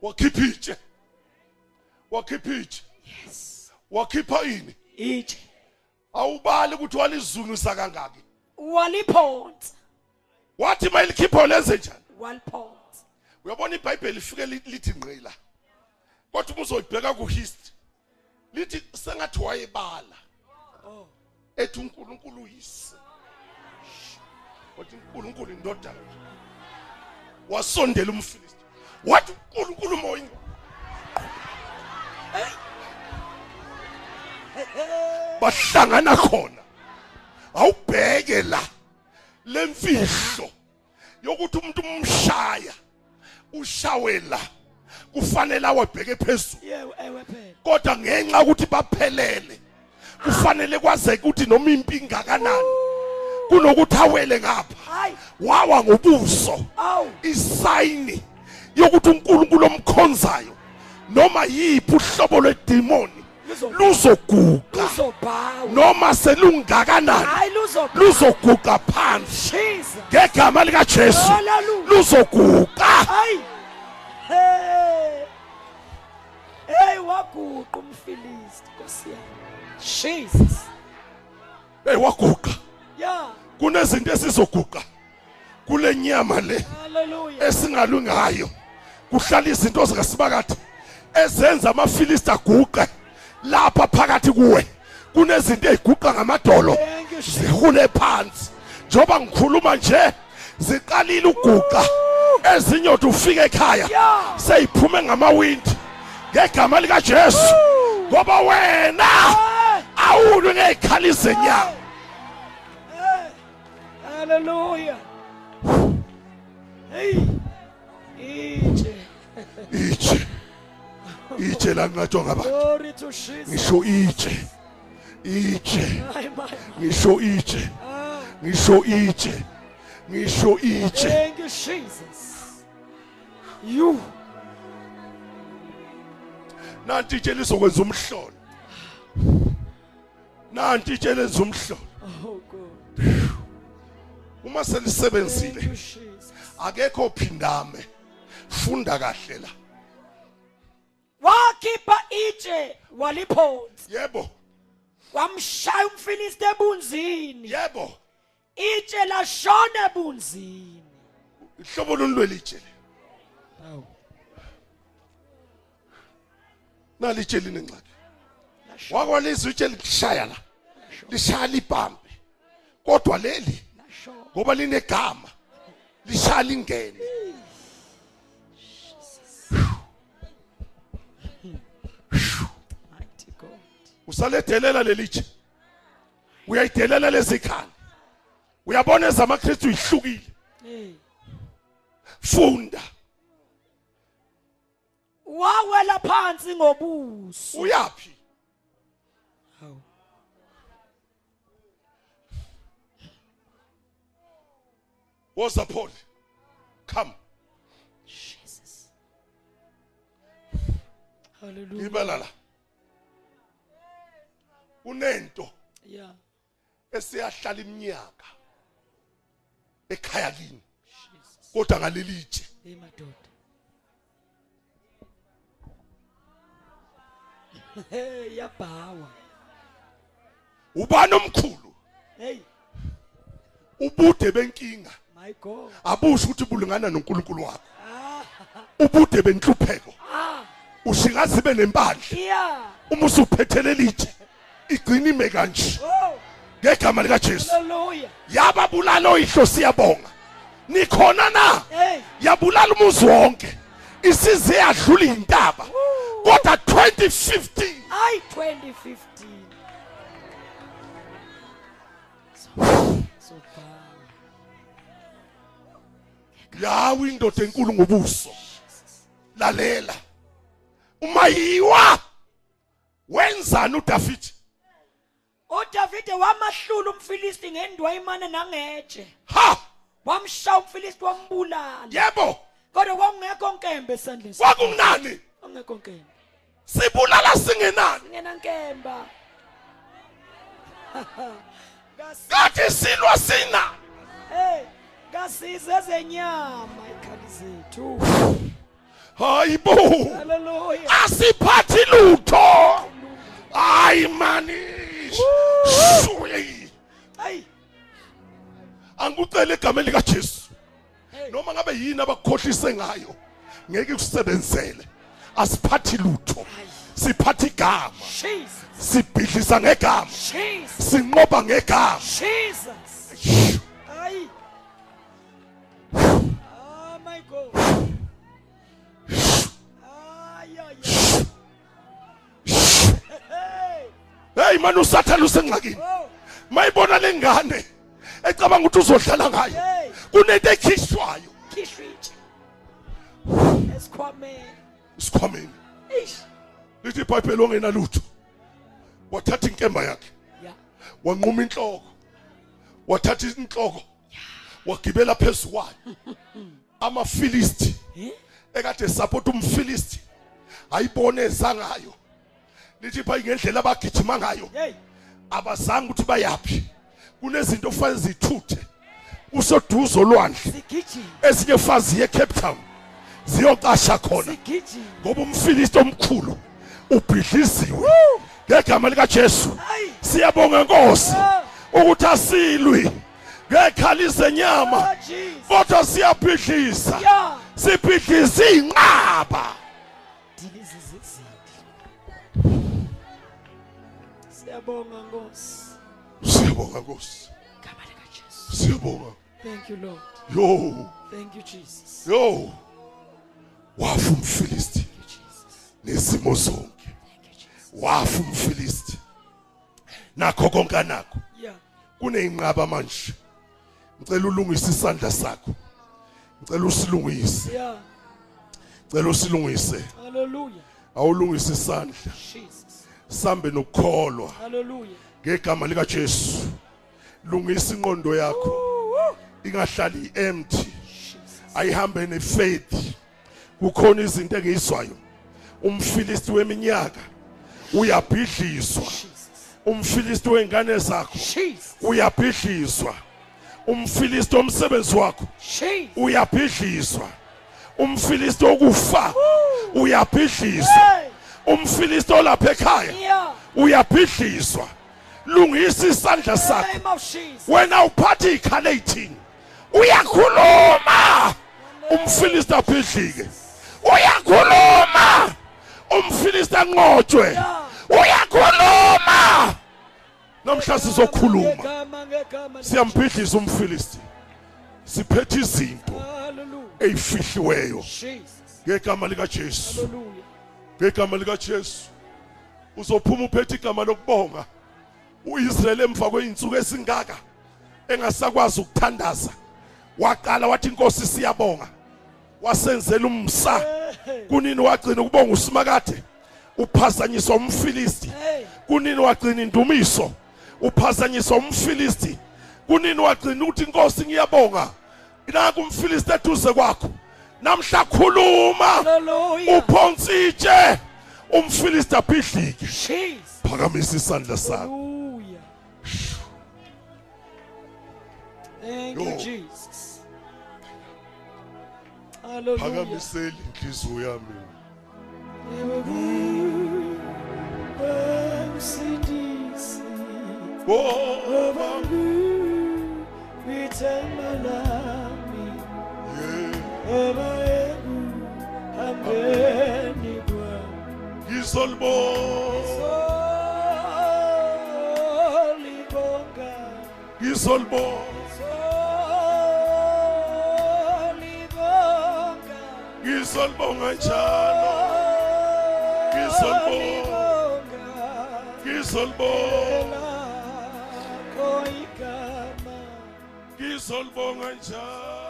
wakhipha itshe wakhipha itshe yes. Wakhipha ini? Itshe awubali ukuthi walizungisa kangaki waliphonsa. Wathi mayilikhipho lenze njani? Waliphonsa. Uyabona ibhayibheli lifike li- lithi ngqila kodwa uma uzoyibheka kuhistory. Lithi sengathi wayebala. Oh. Ethi uNkulunkulu uyise. Wathi uNkulunkulu indodana. Wasondela umfilisti. Wathi uNkulunkulu moya bahlangana khona. Awubheke la. Lemfihlo yokuthi umuntu umshaya ushawela kufanele awabheke phezulu. Yewe ewe phela kodwa ngenxa ukuthi baphelele kufanele kwazeke ukuthi noma impi ingakanani kunokuthi awele ngapha. Wawa ngobuso. Isayini yokuthi uNkulunkulu omkhonzayo noma yiphi uhlobo lwedemoni luzoguqa luzobhawa noma selungakanani. Hayi luzobhawa luzoguqa phansi. Jesus. Ngegama lika Jesu Hallelujah. luzoguqa hayi. Hey hey waguqa umfilisti Nkosi yami. Jesus. Hey waguqa. Yeah kunezinto esizoguqa. Kule nyama le hallelujah. esingalungayo. Kuhlala izinto zikasibakade ezenza amafilisti aguqe. Lapha phakathi kuwe kunezinto eziguqa ngamadolo zihule phansi. Njoba ngikhuluma nje ziqalile uguqa. Ezinye uthi ufike ekhaya seyiphume ngamawindi. Ngegama lika Jesu ngoba wena awulwe ngezikhali zenyama. Hey, hallelujah. Hey. Itshe itshe itshe la ngatshwa ngabantu ngisho itshe itshe ngisho itshe ah. Ngisho itshe ngisho itshe thank you Jesus. You. Nanti itshe lizokwenza umhlolo. Nanti itshe lenza umhlolo. Oh god. Uma selisebenzile akekho ophindame funda kahle la. Wakhipha itshe waliphonsa yebo. Wamshaya umfilisti ebunzini. Yebo. Itshe lashona ebunzini. Ihlobo lolu lwelitshe le. hawu nalitsheli nengxaki Lasho. wakwalizwe itshe lishaya la. Lishaya libhambe kodwa leli Lasho. ngoba linegama lishaya lingene. Usaledelela lelitshe uyayidelela lezikhani uyabona ezamaKristu ihlukile Hey. funda Wawela phansi ngobuso. uyapi Hawu. woza Paul come Jesus. Hallelujah. ngibala la unento Yeah. esiyahlala iminyaka ekhaya kini kodwa ngalelitshe Hey madoda. Hey yabawa. ubani omkhulu Hey ubude benkinga my God. abusho ukuthi bulingana noNkulunkulu wakho Ah. ubude benhlupheko Ah. ushingazi benempandla Yeah. uma usuphethele litshe igcina ime kanje Oh. ngegama lika Jesu Hallelujah. yababulala oyihlo siyabonga nikhona na? Yabulala umuzi wonke. Isize yadlula intaba kodwa 2015 I 2015. So, so power. yawo indoda enkulu ngobuso. Lalela. Uma yiwa wenzani uDavid? uDavide wamahlula umfilisti ngendwayimana nangetshe ha! Wamshaya umfilisti wambulala. Yebo! Kodwa kwakungekho nkembe esandleni sakhe. kwakunani kwakungekho nkembe. Sibulala singenani? Ngena nkemba. Kasi- kathi silwa sina. Hey kasize ezenyama ikhali zethu. Hayibo haleluya. Asiphathi lutho. Hayi mani. Shwe. hayi angikucela egameni lika Jesu. Hey. noma ngabe yini abakukhohlise ngayo ngeke kusebenzele asiphathi lutho siphatha igama. Sibhidlisa ngegama. Sinqoba ngegama. Jesus! Hayi hey manje usathana usengxakini. Oh. Mayibona lengane ecabanga ukuthi uzodlala ngayo. Kunento ekhishwayo. Esikhwameni. Isikhwameni ish lithi ibhayibheli ongenalutho wathatha inkemba yakhe. Ya. Wanquma inhloko. Wathatha inhloko. Wagibela phezu kwayo. Amafilisti. Ekade support umfilisti. Ayibone ezangayo. Lithi pha ngendlela abagijima ngayo hey. abazange ukuthi bayaphi. Kunezinto ofanele zithuthe usoduzo olwandle sigijima. Ezinye fazi ye Cape Town ziyoqasha khona. Sigijima. Ngoba umfilisti omkhulu ubhidliziwe. Ngegama lika Jesu hayi siyabonga Nkosi Ah. ukuthi asilwi. Ngekhali zenyama oh jesus. kodwa siyabhidlisa ya sibhidlisa siyabonga nkosi. Siyabonga Nkosi. Gama lika jesu. Siyabonga. Thank you lord. Yo. Thank you jesus. Yo. Wafa umfilisti thank you jesus. Nezimo zonke. Wafa umfilisti nakho konke anakho. Ya kuneyinqaba manje. Ngicela ulungise isandla sakho. Ngicela usilungise. Ya ngicela usilungise. Hallelujah. Awulungise isandla. Jesus. Sambe nokukholwa hallelujah. Ngegama lika Jesu. Lungisa inqondo yakho. Ingahlali empty ayihambe nefaith. Kukhona izinto engizwayo umfilisti weminyaka uyabhidliswa jesus. Umfilisti wengane zakho jesus. uyabhidliswa umfilisti omsebenzi wakho jesus. uyabhidliswa umfilisti okufa uyabhidliswa hey. Umfilisti olapha ekhaya ya uyabhidliswa lungisa isandla sakho. name of jesus. Wena uphatha ikhala ezithini uyakhuluma. Umfilisti abhidlike. Uyakhuluma. Umfilisti anqotshwe. Uyakhuluma. Namhla sizokhuluma. ngegama ngegama siyambhidliza umfilisti. Siphethe izinto haleluya eyifihliweyo. Jesus. Ngegama likaJesu. Haleluya ngegama likaJesu. Uzophuma uphethe igama lokubonga. uIsrael emva kweinsuku esingaka engasakwazi ukuthandaza waqala wathi inkosi siyabonga. Wasenzela umsa. Kunini wagcina ukubonga usimakade? Uphazanyiswa umfilisti. Hey. Kunini wagcina indumiso? Uphazanyiswa umfilisti. Kunini wagcina ukuthi inkosi ngiyabonga. Naku umfilisti eduze kwakho. Namhla khuluma. Uphonsitshe umfilisti aphidlike jesus. Phakamisa isandla sakho thank you Yo. jesus. Haleluya phakamiseli inhliziyo yami. Msidisi ngoba Withemba lami yeah, ngizolibonga ngizolibonga ngizolibonga njalo Ngizolibonga. ngizolibonga ngizolibonga njalo